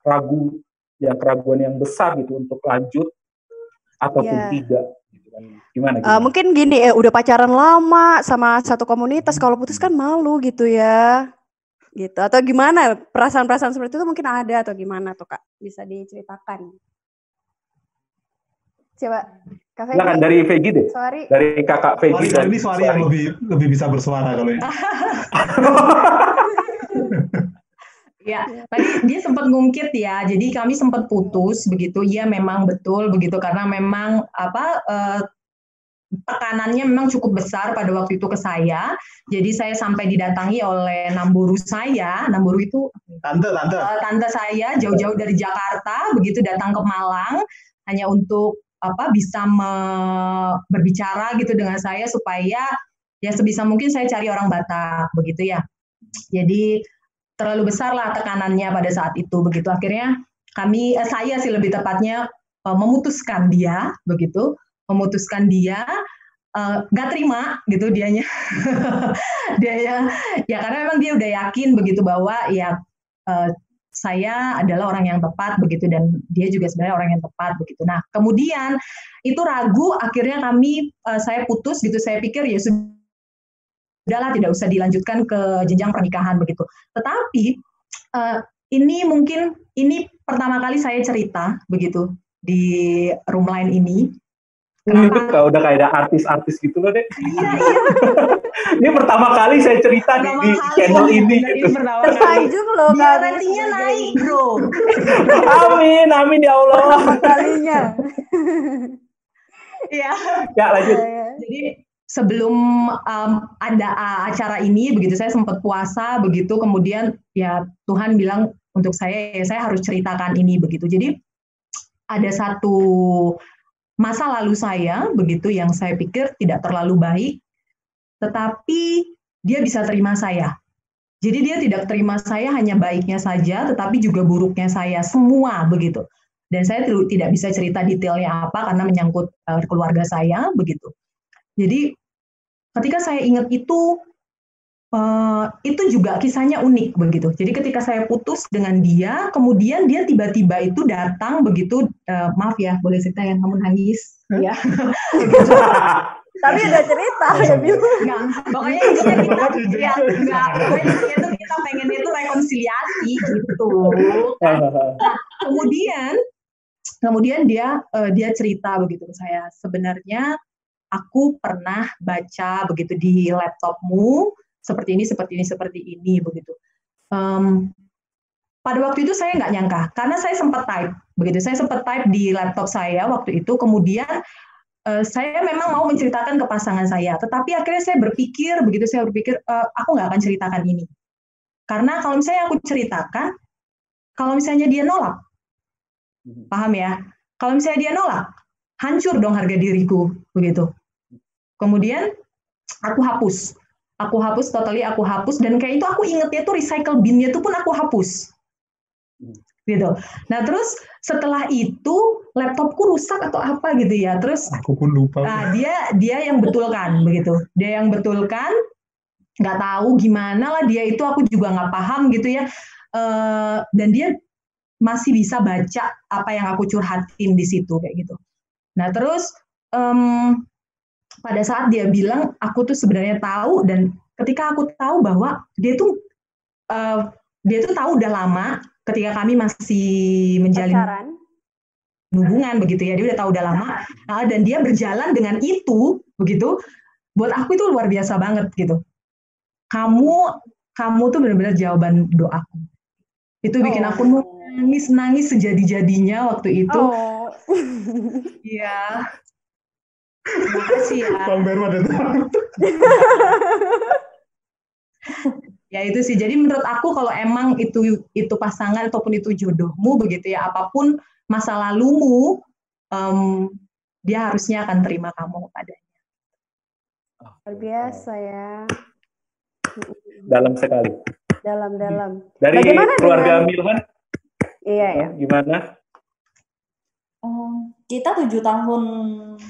[SPEAKER 2] ragu yang keraguan yang besar gitu untuk lanjut ataupun yeah. tidak gitu kan. gimana,
[SPEAKER 1] gimana? Uh, mungkin gini ya udah pacaran lama sama satu komunitas kalau putus kan malu gitu ya gitu atau gimana perasaan-perasaan seperti itu mungkin ada atau gimana tuh kak bisa diceritakan coba
[SPEAKER 2] Kak Silakan dari Vegi deh. Sorry. Dari kakak Vegi.
[SPEAKER 5] dan ini suara yang lebih lebih bisa bersuara kalau ini.
[SPEAKER 6] Ya, tadi dia sempat ngungkit ya. Jadi kami sempat putus begitu. Iya memang betul begitu karena memang apa eh, tekanannya memang cukup besar pada waktu itu ke saya. Jadi saya sampai didatangi oleh namburu saya. Namburu itu
[SPEAKER 5] tante tante. Uh,
[SPEAKER 6] tante saya jauh-jauh dari Jakarta begitu datang ke Malang hanya untuk apa bisa me, berbicara gitu dengan saya supaya ya sebisa mungkin saya cari orang Batak begitu ya. Jadi terlalu besar lah tekanannya pada saat itu begitu. Akhirnya kami eh, saya sih lebih tepatnya eh, memutuskan dia begitu. Memutuskan dia nggak uh, terima gitu dianya. Dia ya karena memang dia udah yakin begitu bahwa ya uh, saya adalah orang yang tepat begitu dan dia juga sebenarnya orang yang tepat begitu. Nah, kemudian itu ragu akhirnya kami uh, saya putus gitu. Saya pikir ya sudahlah tidak usah dilanjutkan ke jenjang pernikahan begitu. Tetapi uh, ini mungkin ini pertama kali saya cerita begitu di room line ini
[SPEAKER 2] Kenapa? Itu udah kayak ada artis-artis gitu loh deh. Iya, iya. ini pertama kali saya cerita di, di channel ini. Gitu.
[SPEAKER 1] Tersanjung loh.
[SPEAKER 6] Biar ratingnya naik bro.
[SPEAKER 2] amin, amin ya Allah.
[SPEAKER 1] Pertama kalinya.
[SPEAKER 6] Iya.
[SPEAKER 2] ya lanjut. Iya, iya.
[SPEAKER 6] Jadi sebelum um, ada acara ini begitu saya sempat puasa begitu kemudian ya Tuhan bilang untuk saya ya saya harus ceritakan ini begitu. Jadi ada satu masa lalu saya begitu yang saya pikir tidak terlalu baik, tetapi dia bisa terima saya. Jadi dia tidak terima saya hanya baiknya saja, tetapi juga buruknya saya semua begitu. Dan saya tidak bisa cerita detailnya apa karena menyangkut uh, keluarga saya begitu. Jadi ketika saya ingat itu Uh, itu juga kisahnya unik begitu. Jadi ketika saya putus dengan dia, kemudian dia tiba-tiba itu datang begitu, uh, maaf ya, boleh cerita yang kamu nangis, ya.
[SPEAKER 1] Tapi udah cerita ya.
[SPEAKER 6] Enggak, pokoknya intinya kita ya enggak, pokoknya itu kita pengen itu rekonsiliasi gitu. Nah, kemudian kemudian dia uh, dia cerita begitu ke saya, sebenarnya aku pernah baca begitu di laptopmu seperti ini, seperti ini, seperti ini, begitu. Um, pada waktu itu saya nggak nyangka, karena saya sempat type, begitu. Saya sempat type di laptop saya waktu itu, kemudian uh, saya memang mau menceritakan ke pasangan saya, tetapi akhirnya saya berpikir, begitu saya berpikir, uh, aku nggak akan ceritakan ini. Karena kalau misalnya aku ceritakan, kalau misalnya dia nolak, hmm. paham ya? Kalau misalnya dia nolak, hancur dong harga diriku, begitu. Kemudian aku hapus aku hapus totally aku hapus dan kayak itu aku ingetnya tuh recycle binnya itu pun aku hapus gitu. Nah terus setelah itu laptopku rusak atau apa gitu ya. Terus
[SPEAKER 5] aku pun lupa.
[SPEAKER 6] Nah dia dia yang betulkan begitu. Dia yang betulkan. nggak tahu gimana lah dia itu aku juga nggak paham gitu ya uh, dan dia masih bisa baca apa yang aku curhatin di situ kayak gitu nah terus um, pada saat dia bilang aku tuh sebenarnya tahu dan ketika aku tahu bahwa dia tuh uh, dia tuh tahu udah lama ketika kami masih menjalin Pacaran. hubungan begitu ya dia udah tahu udah lama uh, dan dia berjalan dengan itu begitu buat aku itu luar biasa banget gitu kamu kamu tuh benar-benar jawaban doaku itu bikin oh. aku nangis nangis sejadi jadinya waktu itu oh. iya terima kasih ya ya itu sih. Jadi menurut aku kalau emang itu itu pasangan ataupun itu jodohmu begitu ya apa pun masa lalumu um, dia harusnya akan terima kamu padanya.
[SPEAKER 1] Luar biasa ya.
[SPEAKER 2] Dalam sekali.
[SPEAKER 1] Dalam dalam.
[SPEAKER 2] Dari Bagaimana keluarga dengan... Milman?
[SPEAKER 1] Iya ya.
[SPEAKER 2] Gimana
[SPEAKER 4] Oh, kita tujuh tahun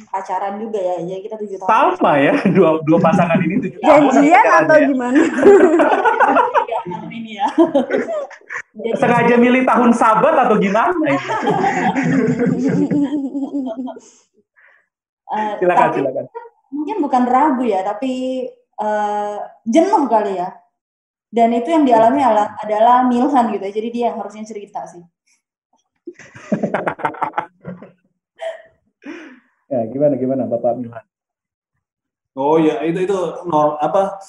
[SPEAKER 4] pacaran juga ya, jadi kita tujuh tahun.
[SPEAKER 2] Sama ya, dua dua pasangan ini tujuh tahun.
[SPEAKER 1] Janjian atau ya. gimana?
[SPEAKER 2] ini ya. Sengaja milih tahun sabat atau gimana? uh, silakan, tapi, silakan.
[SPEAKER 4] Mungkin bukan ragu ya, tapi uh, jenuh kali ya. Dan itu yang dialami adalah, adalah Milhan gitu ya, jadi dia yang harusnya cerita sih.
[SPEAKER 2] ya gimana gimana Bapak Milhan?
[SPEAKER 3] Oh ya itu itu nor, apa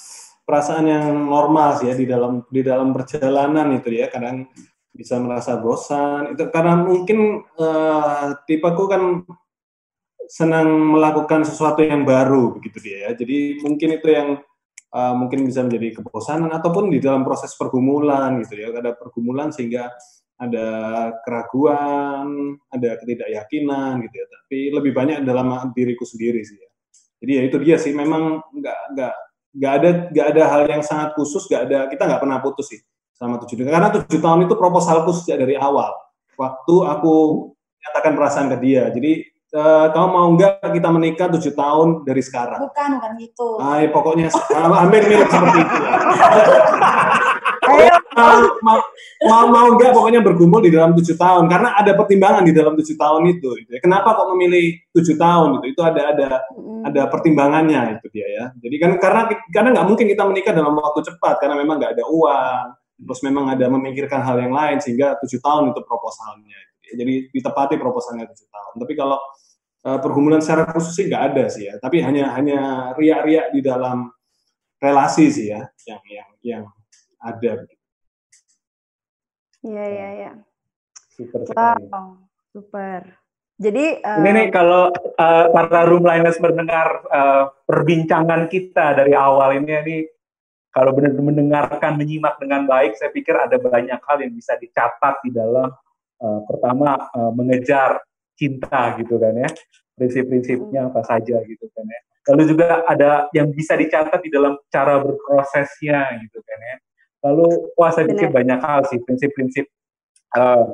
[SPEAKER 3] perasaan yang normal sih ya di dalam di dalam perjalanan itu ya. Kadang bisa merasa bosan. Itu karena mungkin uh, tipeku kan senang melakukan sesuatu yang baru begitu dia ya. Jadi mungkin itu yang uh, mungkin bisa menjadi kebosanan ataupun di dalam proses pergumulan gitu ya. Ada pergumulan sehingga ada keraguan, ada ketidakyakinan gitu ya. Tapi lebih banyak dalam diriku sendiri sih ya. Jadi ya itu dia sih memang nggak nggak nggak ada nggak ada hal yang sangat khusus, nggak ada kita nggak pernah putus sih selama tujuh tahun. Karena tujuh tahun itu proposalku sejak dari awal. Waktu aku nyatakan perasaan ke dia. Jadi uh, kamu mau nggak kita menikah tujuh tahun dari sekarang?
[SPEAKER 4] Bukan, bukan gitu.
[SPEAKER 3] Nah, pokoknya hampir mirip seperti itu. Ayo. mau, mau, mau enggak pokoknya bergumul di dalam tujuh tahun karena ada pertimbangan di dalam tujuh tahun itu. Gitu ya. Kenapa kok memilih tujuh tahun itu? Itu ada ada ada pertimbangannya itu dia ya. Jadi kan karena karena nggak mungkin kita menikah dalam waktu cepat karena memang nggak ada uang, terus memang ada memikirkan hal yang lain sehingga tujuh tahun itu proposalnya. Jadi ditepati proposalnya tujuh tahun. Tapi kalau uh, pergumulan secara khusus sih nggak ada sih ya. Tapi hanya hanya riak-riak di dalam relasi sih ya yang yang yang ada.
[SPEAKER 1] Iya iya iya. Super. Wow, super. Jadi
[SPEAKER 2] uh, ini nih kalau uh, para roomliners mendengar uh, perbincangan kita dari awal ini ini kalau benar-benar mendengarkan menyimak dengan baik saya pikir ada banyak hal yang bisa dicatat di dalam uh, pertama uh, mengejar cinta gitu kan ya. Prinsip-prinsipnya apa saja gitu kan ya. Lalu juga ada yang bisa dicatat di dalam cara berprosesnya gitu kan ya. Lalu, wah saya pikir banyak hal sih, prinsip-prinsip uh,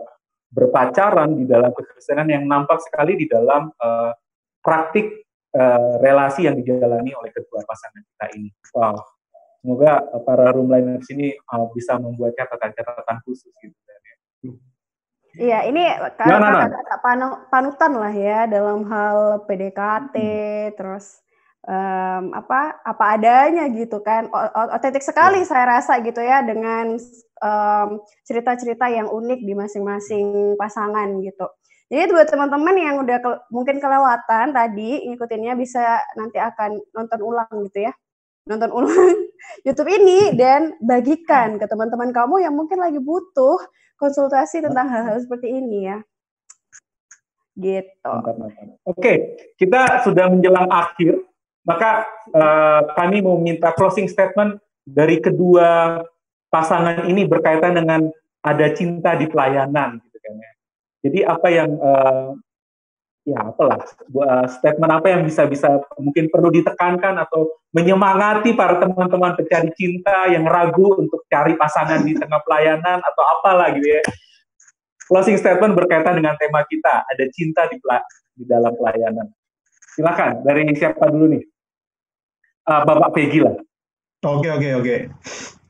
[SPEAKER 2] berpacaran di dalam kekristenan yang nampak sekali di dalam uh, praktik uh, relasi yang dijalani oleh kedua pasangan kita ini. Wow, semoga para roomliners ini uh, bisa membuat catatan-catatan khusus gitu.
[SPEAKER 1] Iya, ini kata panutan lah ya dalam hal PDKT, hmm. terus um, apa apa adanya gitu kan. Otentik sekali ya. saya rasa gitu ya dengan cerita-cerita um, yang unik di masing-masing pasangan gitu. Jadi buat teman-teman yang udah ke, mungkin kelewatan tadi ngikutinnya bisa nanti akan nonton ulang gitu ya. Nonton ulang YouTube ini dan bagikan ke teman-teman kamu yang mungkin lagi butuh konsultasi tentang hal-hal seperti ini ya gitu.
[SPEAKER 2] Oke, kita sudah menjelang akhir maka uh, kami mau minta closing statement dari kedua pasangan ini berkaitan dengan ada cinta di pelayanan gitu kan ya. Jadi apa yang uh, ya apalah statement apa yang bisa bisa mungkin perlu ditekankan atau menyemangati para teman-teman pencari cinta yang ragu untuk cari pasangan di tengah pelayanan atau apalah gitu ya. Closing statement berkaitan dengan tema kita, ada cinta di di dalam pelayanan. Silakan dari siapa dulu nih? uh, Bapak Peggy lah.
[SPEAKER 5] Oke oke oke.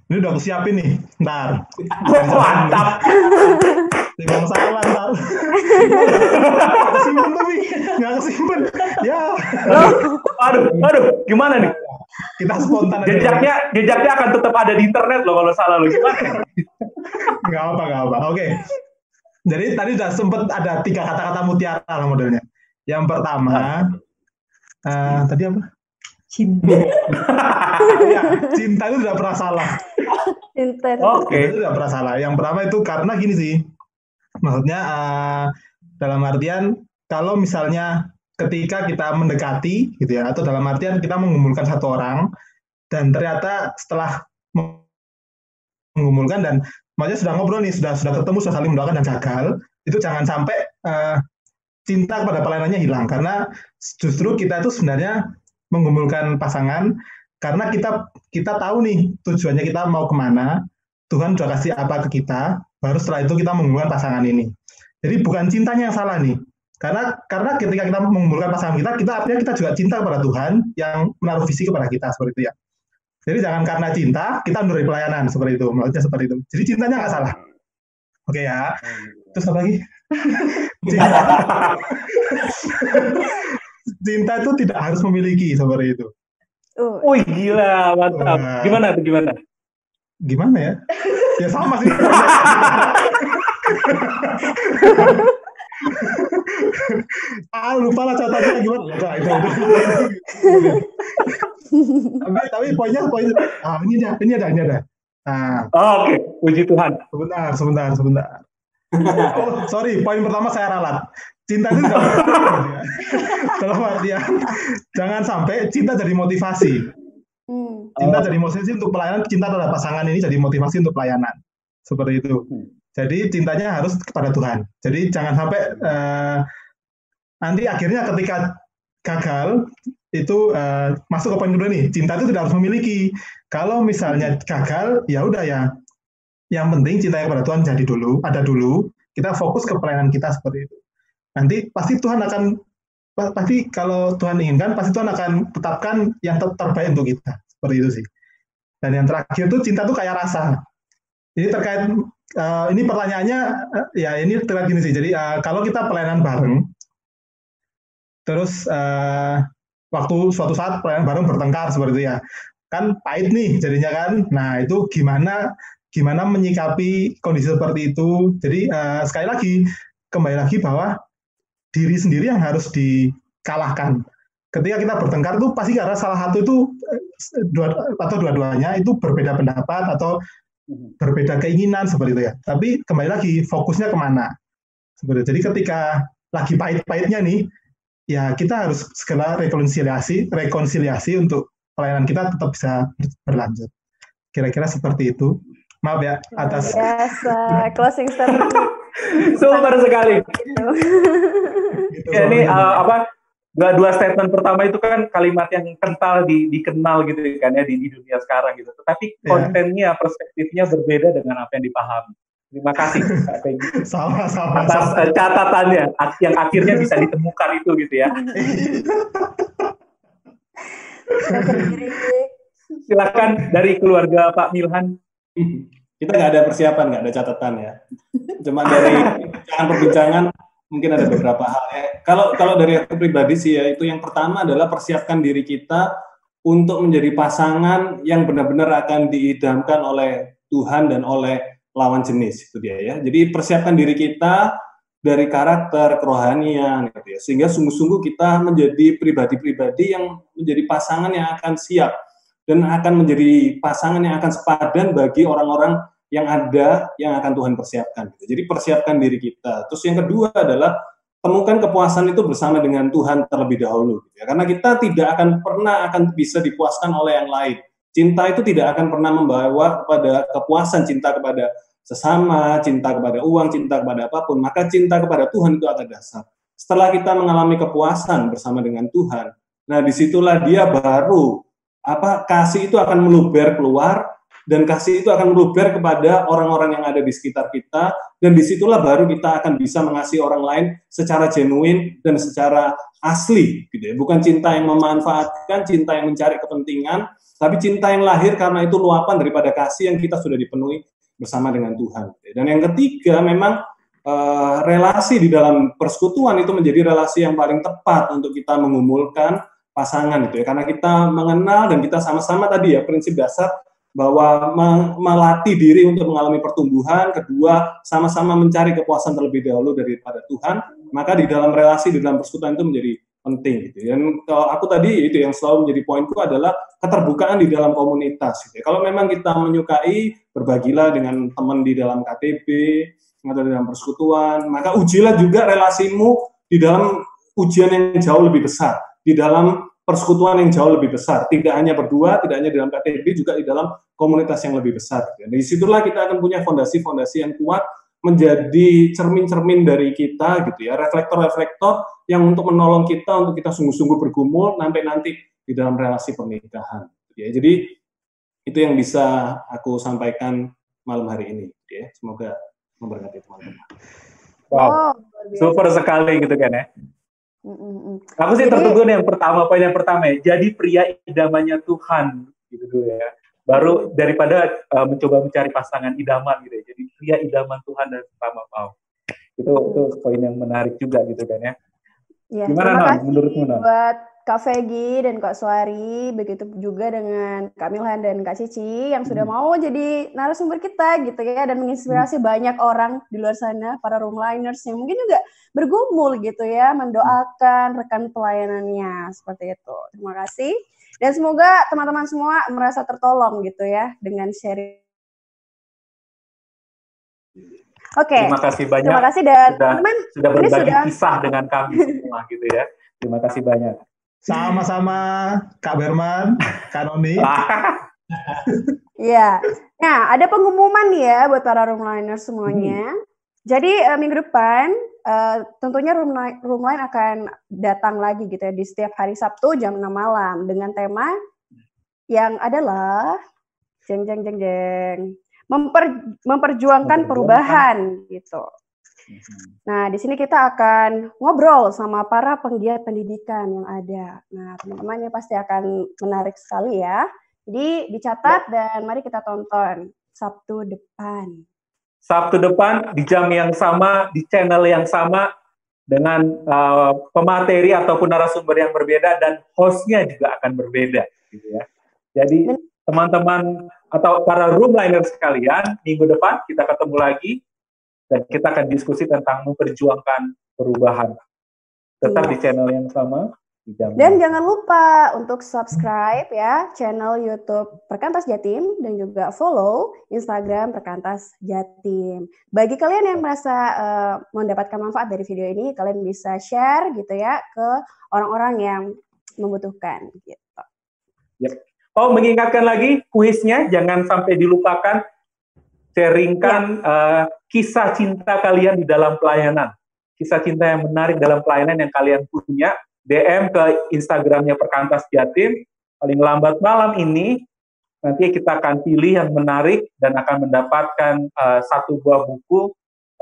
[SPEAKER 5] Ini udah aku siapin nih. Ntar.
[SPEAKER 2] Mantap.
[SPEAKER 5] Timbang salah ntar. Kesimpan tapi nggak kesimpan. Ya.
[SPEAKER 2] Aduh, aduh, gimana nih?
[SPEAKER 5] Kita spontan aja.
[SPEAKER 2] Jejaknya, jejaknya akan tetap ada di internet loh kalau salah lo gimana?
[SPEAKER 5] Nggak apa nggak apa. Oke. Jadi tadi udah sempet ada tiga kata-kata mutiara lah modelnya. Yang pertama, eh, tadi apa?
[SPEAKER 6] Cinta.
[SPEAKER 5] ya, cinta itu tidak pernah salah.
[SPEAKER 1] Cinta.
[SPEAKER 2] Oke.
[SPEAKER 5] Cinta itu tidak pernah salah. Yang pertama itu karena gini sih, maksudnya eh, dalam artian kalau misalnya ketika kita mendekati gitu ya, atau dalam artian kita mengumpulkan satu orang dan ternyata setelah mengumpulkan dan maksudnya sudah ngobrol nih, sudah sudah ketemu, sudah saling mendoakan dan gagal, itu jangan sampai eh, cinta kepada pelayanannya hilang. Karena justru kita itu sebenarnya mengumpulkan pasangan karena kita kita tahu nih tujuannya kita mau ke mana Tuhan sudah kasih apa ke kita baru setelah itu kita mengumpulkan pasangan ini. Jadi bukan cintanya yang salah nih. Karena karena ketika kita mengumpulkan pasangan kita kita artinya kita juga cinta kepada Tuhan yang menaruh visi kepada kita seperti itu ya. Jadi jangan karena cinta kita mundur pelayanan seperti itu. Maksudnya seperti itu. Jadi cintanya nggak salah. Oke ya. Terus apa lagi? Cinta. Cinta itu tidak harus memiliki seperti itu.
[SPEAKER 1] Uh,
[SPEAKER 2] Wih gila, mantap. Gimana tuh gimana?
[SPEAKER 5] Gimana ya? Ya sama sih. ah lupa lah catatannya gimana? Ya, itu, itu. tapi, tapi poinnya poin ah ini ada ini ada ini ada. Nah,
[SPEAKER 2] Oh, Oke, puji Tuhan.
[SPEAKER 5] sebentar sebentar sebentar. Oh sorry, poin pertama saya ralat. Cinta itu dalam artian jangan sampai cinta jadi motivasi.
[SPEAKER 1] Hmm.
[SPEAKER 5] cinta
[SPEAKER 2] Oh.
[SPEAKER 5] jadi motivasi untuk pelayanan cinta terhadap pasangan ini jadi motivasi untuk pelayanan. Seperti itu.
[SPEAKER 2] Hmm.
[SPEAKER 5] jadi cintanya harus kepada Tuhan. Jadi jangan sampai eh, nanti akhirnya ketika gagal itu eh, masuk ke poin kedua nih cinta itu tidak harus memiliki. Kalau misalnya gagal ya udah ya. Yang penting cinta kepada Tuhan jadi dulu ada dulu. Kita fokus ke pelayanan kita seperti itu. Nanti pasti Tuhan akan pasti kalau Tuhan inginkan pasti Tuhan akan tetapkan yang ter- terbaik untuk kita. Seperti itu sih. Dan yang terakhir tuh cinta tuh kayak rasa. Ini terkait eh, ini pertanyaannya eh, ya ini terkait gini sih. Jadi eh, kalau kita pelayanan bareng terus eh, waktu suatu saat pelayanan bareng bertengkar seperti itu ya. Kan pahit nih jadinya kan. Nah itu gimana gimana menyikapi kondisi seperti itu? Jadi eh, sekali lagi kembali lagi bahwa diri sendiri yang harus dikalahkan ketika kita bertengkar itu pasti karena salah satu itu eh, dua atau dua-duanya itu berbeda pendapat atau berbeda keinginan seperti itu ya. Tapi kembali lagi fokusnya ke mana? Seperti itu. Jadi ketika lagi pahit-pahitnya nih, ya kita harus segera rekonsiliasi, rekonsiliasi untuk pelayanan kita tetap bisa berlanjut. Kira-kira seperti itu. Maaf ya atas
[SPEAKER 1] biasa closing statement
[SPEAKER 2] Super sekali.
[SPEAKER 5] gitu.
[SPEAKER 2] Ya, ini uh, apa? Dua, dua statement pertama itu kan kalimat yang kental di, dikenal gitu kan ya di, di dunia sekarang gitu. Tetapi
[SPEAKER 5] Iya.
[SPEAKER 2] kontennya, perspektifnya berbeda dengan apa yang dipahami. Terima kasih Kak Peggy
[SPEAKER 5] sama-sama.
[SPEAKER 2] atas uh, catatannya ak- yang akhirnya bisa ditemukan itu gitu ya. Silakan dari keluarga Pak Milhan.
[SPEAKER 3] Kita nggak ada persiapan, nggak ada catatan ya. Cuma dari perbincangan-perbincangan mungkin ada beberapa hal. ya. Kalau kalau dari aku pribadi sih ya itu yang pertama adalah persiapkan diri kita untuk menjadi pasangan yang benar-benar akan diidamkan oleh Tuhan dan oleh lawan jenis itu dia ya. Jadi persiapkan diri kita dari karakter kerohanian gitu ya. Sehingga sungguh-sungguh kita menjadi pribadi-pribadi yang menjadi pasangan yang akan siap dan akan menjadi pasangan yang akan sepadan bagi orang-orang yang ada yang akan Tuhan persiapkan. gitu. Jadi persiapkan diri kita. Terus yang kedua adalah temukan kepuasan itu bersama dengan Tuhan terlebih dahulu. gitu ya. Karena kita tidak akan pernah akan bisa dipuaskan oleh yang lain. Cinta itu tidak akan pernah membawa kepada kepuasan cinta kepada sesama, cinta kepada uang, cinta kepada apa pun. Maka cinta kepada Tuhan itu ada dasar. Setelah kita mengalami kepuasan bersama dengan Tuhan, nah di situlah dia baru apa kasih itu akan meluber keluar dan kasih itu akan meluber kepada orang-orang yang ada di sekitar kita. Dan di situlah baru kita akan bisa mengasihi orang lain secara genuine dan secara asli gitu ya. Bukan cinta yang memanfaatkan cinta yang mencari kepentingan tapi cinta yang lahir karena itu luapan daripada kasih yang kita sudah dipenuhi bersama dengan Tuhan dan yang ketiga memang uh, relasi di dalam persekutuan itu menjadi relasi yang paling tepat untuk kita mengumpulkan pasangan itu ya. Karena kita mengenal dan kita sama-sama tadi ya prinsip dasar bahwa melatih diri untuk mengalami pertumbuhan, kedua sama-sama mencari kepuasan terlebih dahulu daripada Tuhan, maka di dalam relasi di dalam persekutuan itu menjadi penting gitu. Dan kalau aku tadi itu yang selalu menjadi poinku adalah keterbukaan di dalam komunitas gitu. Ya. Kalau memang kita menyukai berbagilah dengan teman di dalam KTB atau di dalam persekutuan, maka ujilah juga relasimu di dalam ujian yang jauh lebih besar, di dalam persekutuan yang jauh lebih besar. Tidak hanya berdua, tidak hanya dalam KTB, juga di dalam komunitas yang lebih besar. Dan di situlah kita akan punya fondasi-fondasi yang kuat menjadi cermin-cermin dari kita gitu ya, reflektor-reflektor yang untuk menolong kita untuk kita sungguh-sungguh bergumul sampai nanti di dalam relasi pernikahan. Gitu ya. Jadi itu yang bisa aku sampaikan malam hari ini. Gitu ya. Semoga memberkati teman-teman.
[SPEAKER 2] Wow, super sekali gitu kan ya. Mm-mm. Aku sih tertunggu nih yang pertama, poin yang pertama ya. Jadi pria idamannya Tuhan gitu dulu ya. Baru daripada uh, mencoba mencari pasangan idaman gitu ya. Jadi pria idaman Tuhan dan pertama mau. Itu itu poin yang menarik juga gitu kan ya.
[SPEAKER 1] ya Gimana Non menurutmu Non? Buat Kak Vegi dan Kak Suari, begitu juga dengan Kak Milhan dan Kak Cici yang sudah hmm. mau jadi narasumber kita gitu ya dan menginspirasi hmm. banyak orang di luar sana, para roomliners yang mungkin juga bergumul gitu ya, mendoakan rekan pelayanannya seperti itu. Terima kasih dan semoga teman-teman semua merasa tertolong gitu ya dengan sharing Oke. Okay.
[SPEAKER 2] Terima kasih banyak.
[SPEAKER 1] Terima kasih dan
[SPEAKER 2] sudah, teman sudah berbagi sudah... kisah dengan kami semua gitu ya. Terima kasih banyak.
[SPEAKER 5] Sama-sama Kak Berman, Kak Noni.
[SPEAKER 1] Iya. Nah, ada pengumuman nih ya buat para roomliner semuanya. Hmm. Jadi uh, minggu depan uh, tentunya roomline, roomline akan datang lagi gitu ya di setiap hari Sabtu jam 6 malam dengan tema yang adalah jeng jeng jeng jeng memper, memperjuangkan perubahan gitu. Mm-hmm. Nah, di sini kita akan ngobrol sama para penggiat pendidikan yang ada. Nah, teman-teman ini pasti akan menarik sekali ya. Jadi dicatat ya. dan mari kita tonton Sabtu depan.
[SPEAKER 2] Sabtu depan di jam yang sama, di channel yang sama, dengan uh, pemateri ataupun narasumber yang berbeda dan hostnya juga akan berbeda, gitu ya. Jadi teman-teman atau para roomliner sekalian, minggu depan kita ketemu lagi dan kita akan diskusi tentang memperjuangkan perubahan. Tetap iya. di channel yang sama.
[SPEAKER 1] Dan jangan lupa untuk subscribe ya channel YouTube Perkantas Jatim dan juga follow Instagram Perkantas Jatim. Bagi kalian yang merasa uh, mendapatkan manfaat dari video ini, kalian bisa share gitu ya ke orang-orang yang membutuhkan gitu.
[SPEAKER 2] Yep. Oh, mengingatkan lagi kuisnya jangan sampai dilupakan sharingkan ya. uh, kisah cinta kalian di dalam pelayanan. Kisah cinta yang menarik dalam pelayanan yang kalian punya, DM ke Instagramnya Perkantas Jatim. Paling lambat malam ini, nanti kita akan pilih yang menarik dan akan mendapatkan uh, satu buah buku.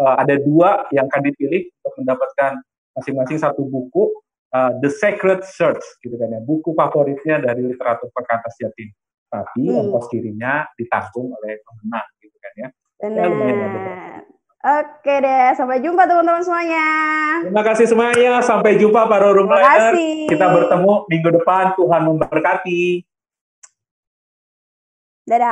[SPEAKER 2] Uh, ada dua yang akan dipilih untuk mendapatkan masing-masing satu buku. Uh, The Secret Search, gitu kan ya, buku favoritnya dari literatur Perkantas Jatim. Tapi hmm. ongkos kirinya ditanggung oleh pemenang kan ya.
[SPEAKER 1] Benar. Oke deh, sampai jumpa teman-teman semuanya.
[SPEAKER 2] Terima kasih semuanya, sampai jumpa para room Kita bertemu minggu depan, Tuhan memberkati.
[SPEAKER 1] Dadah.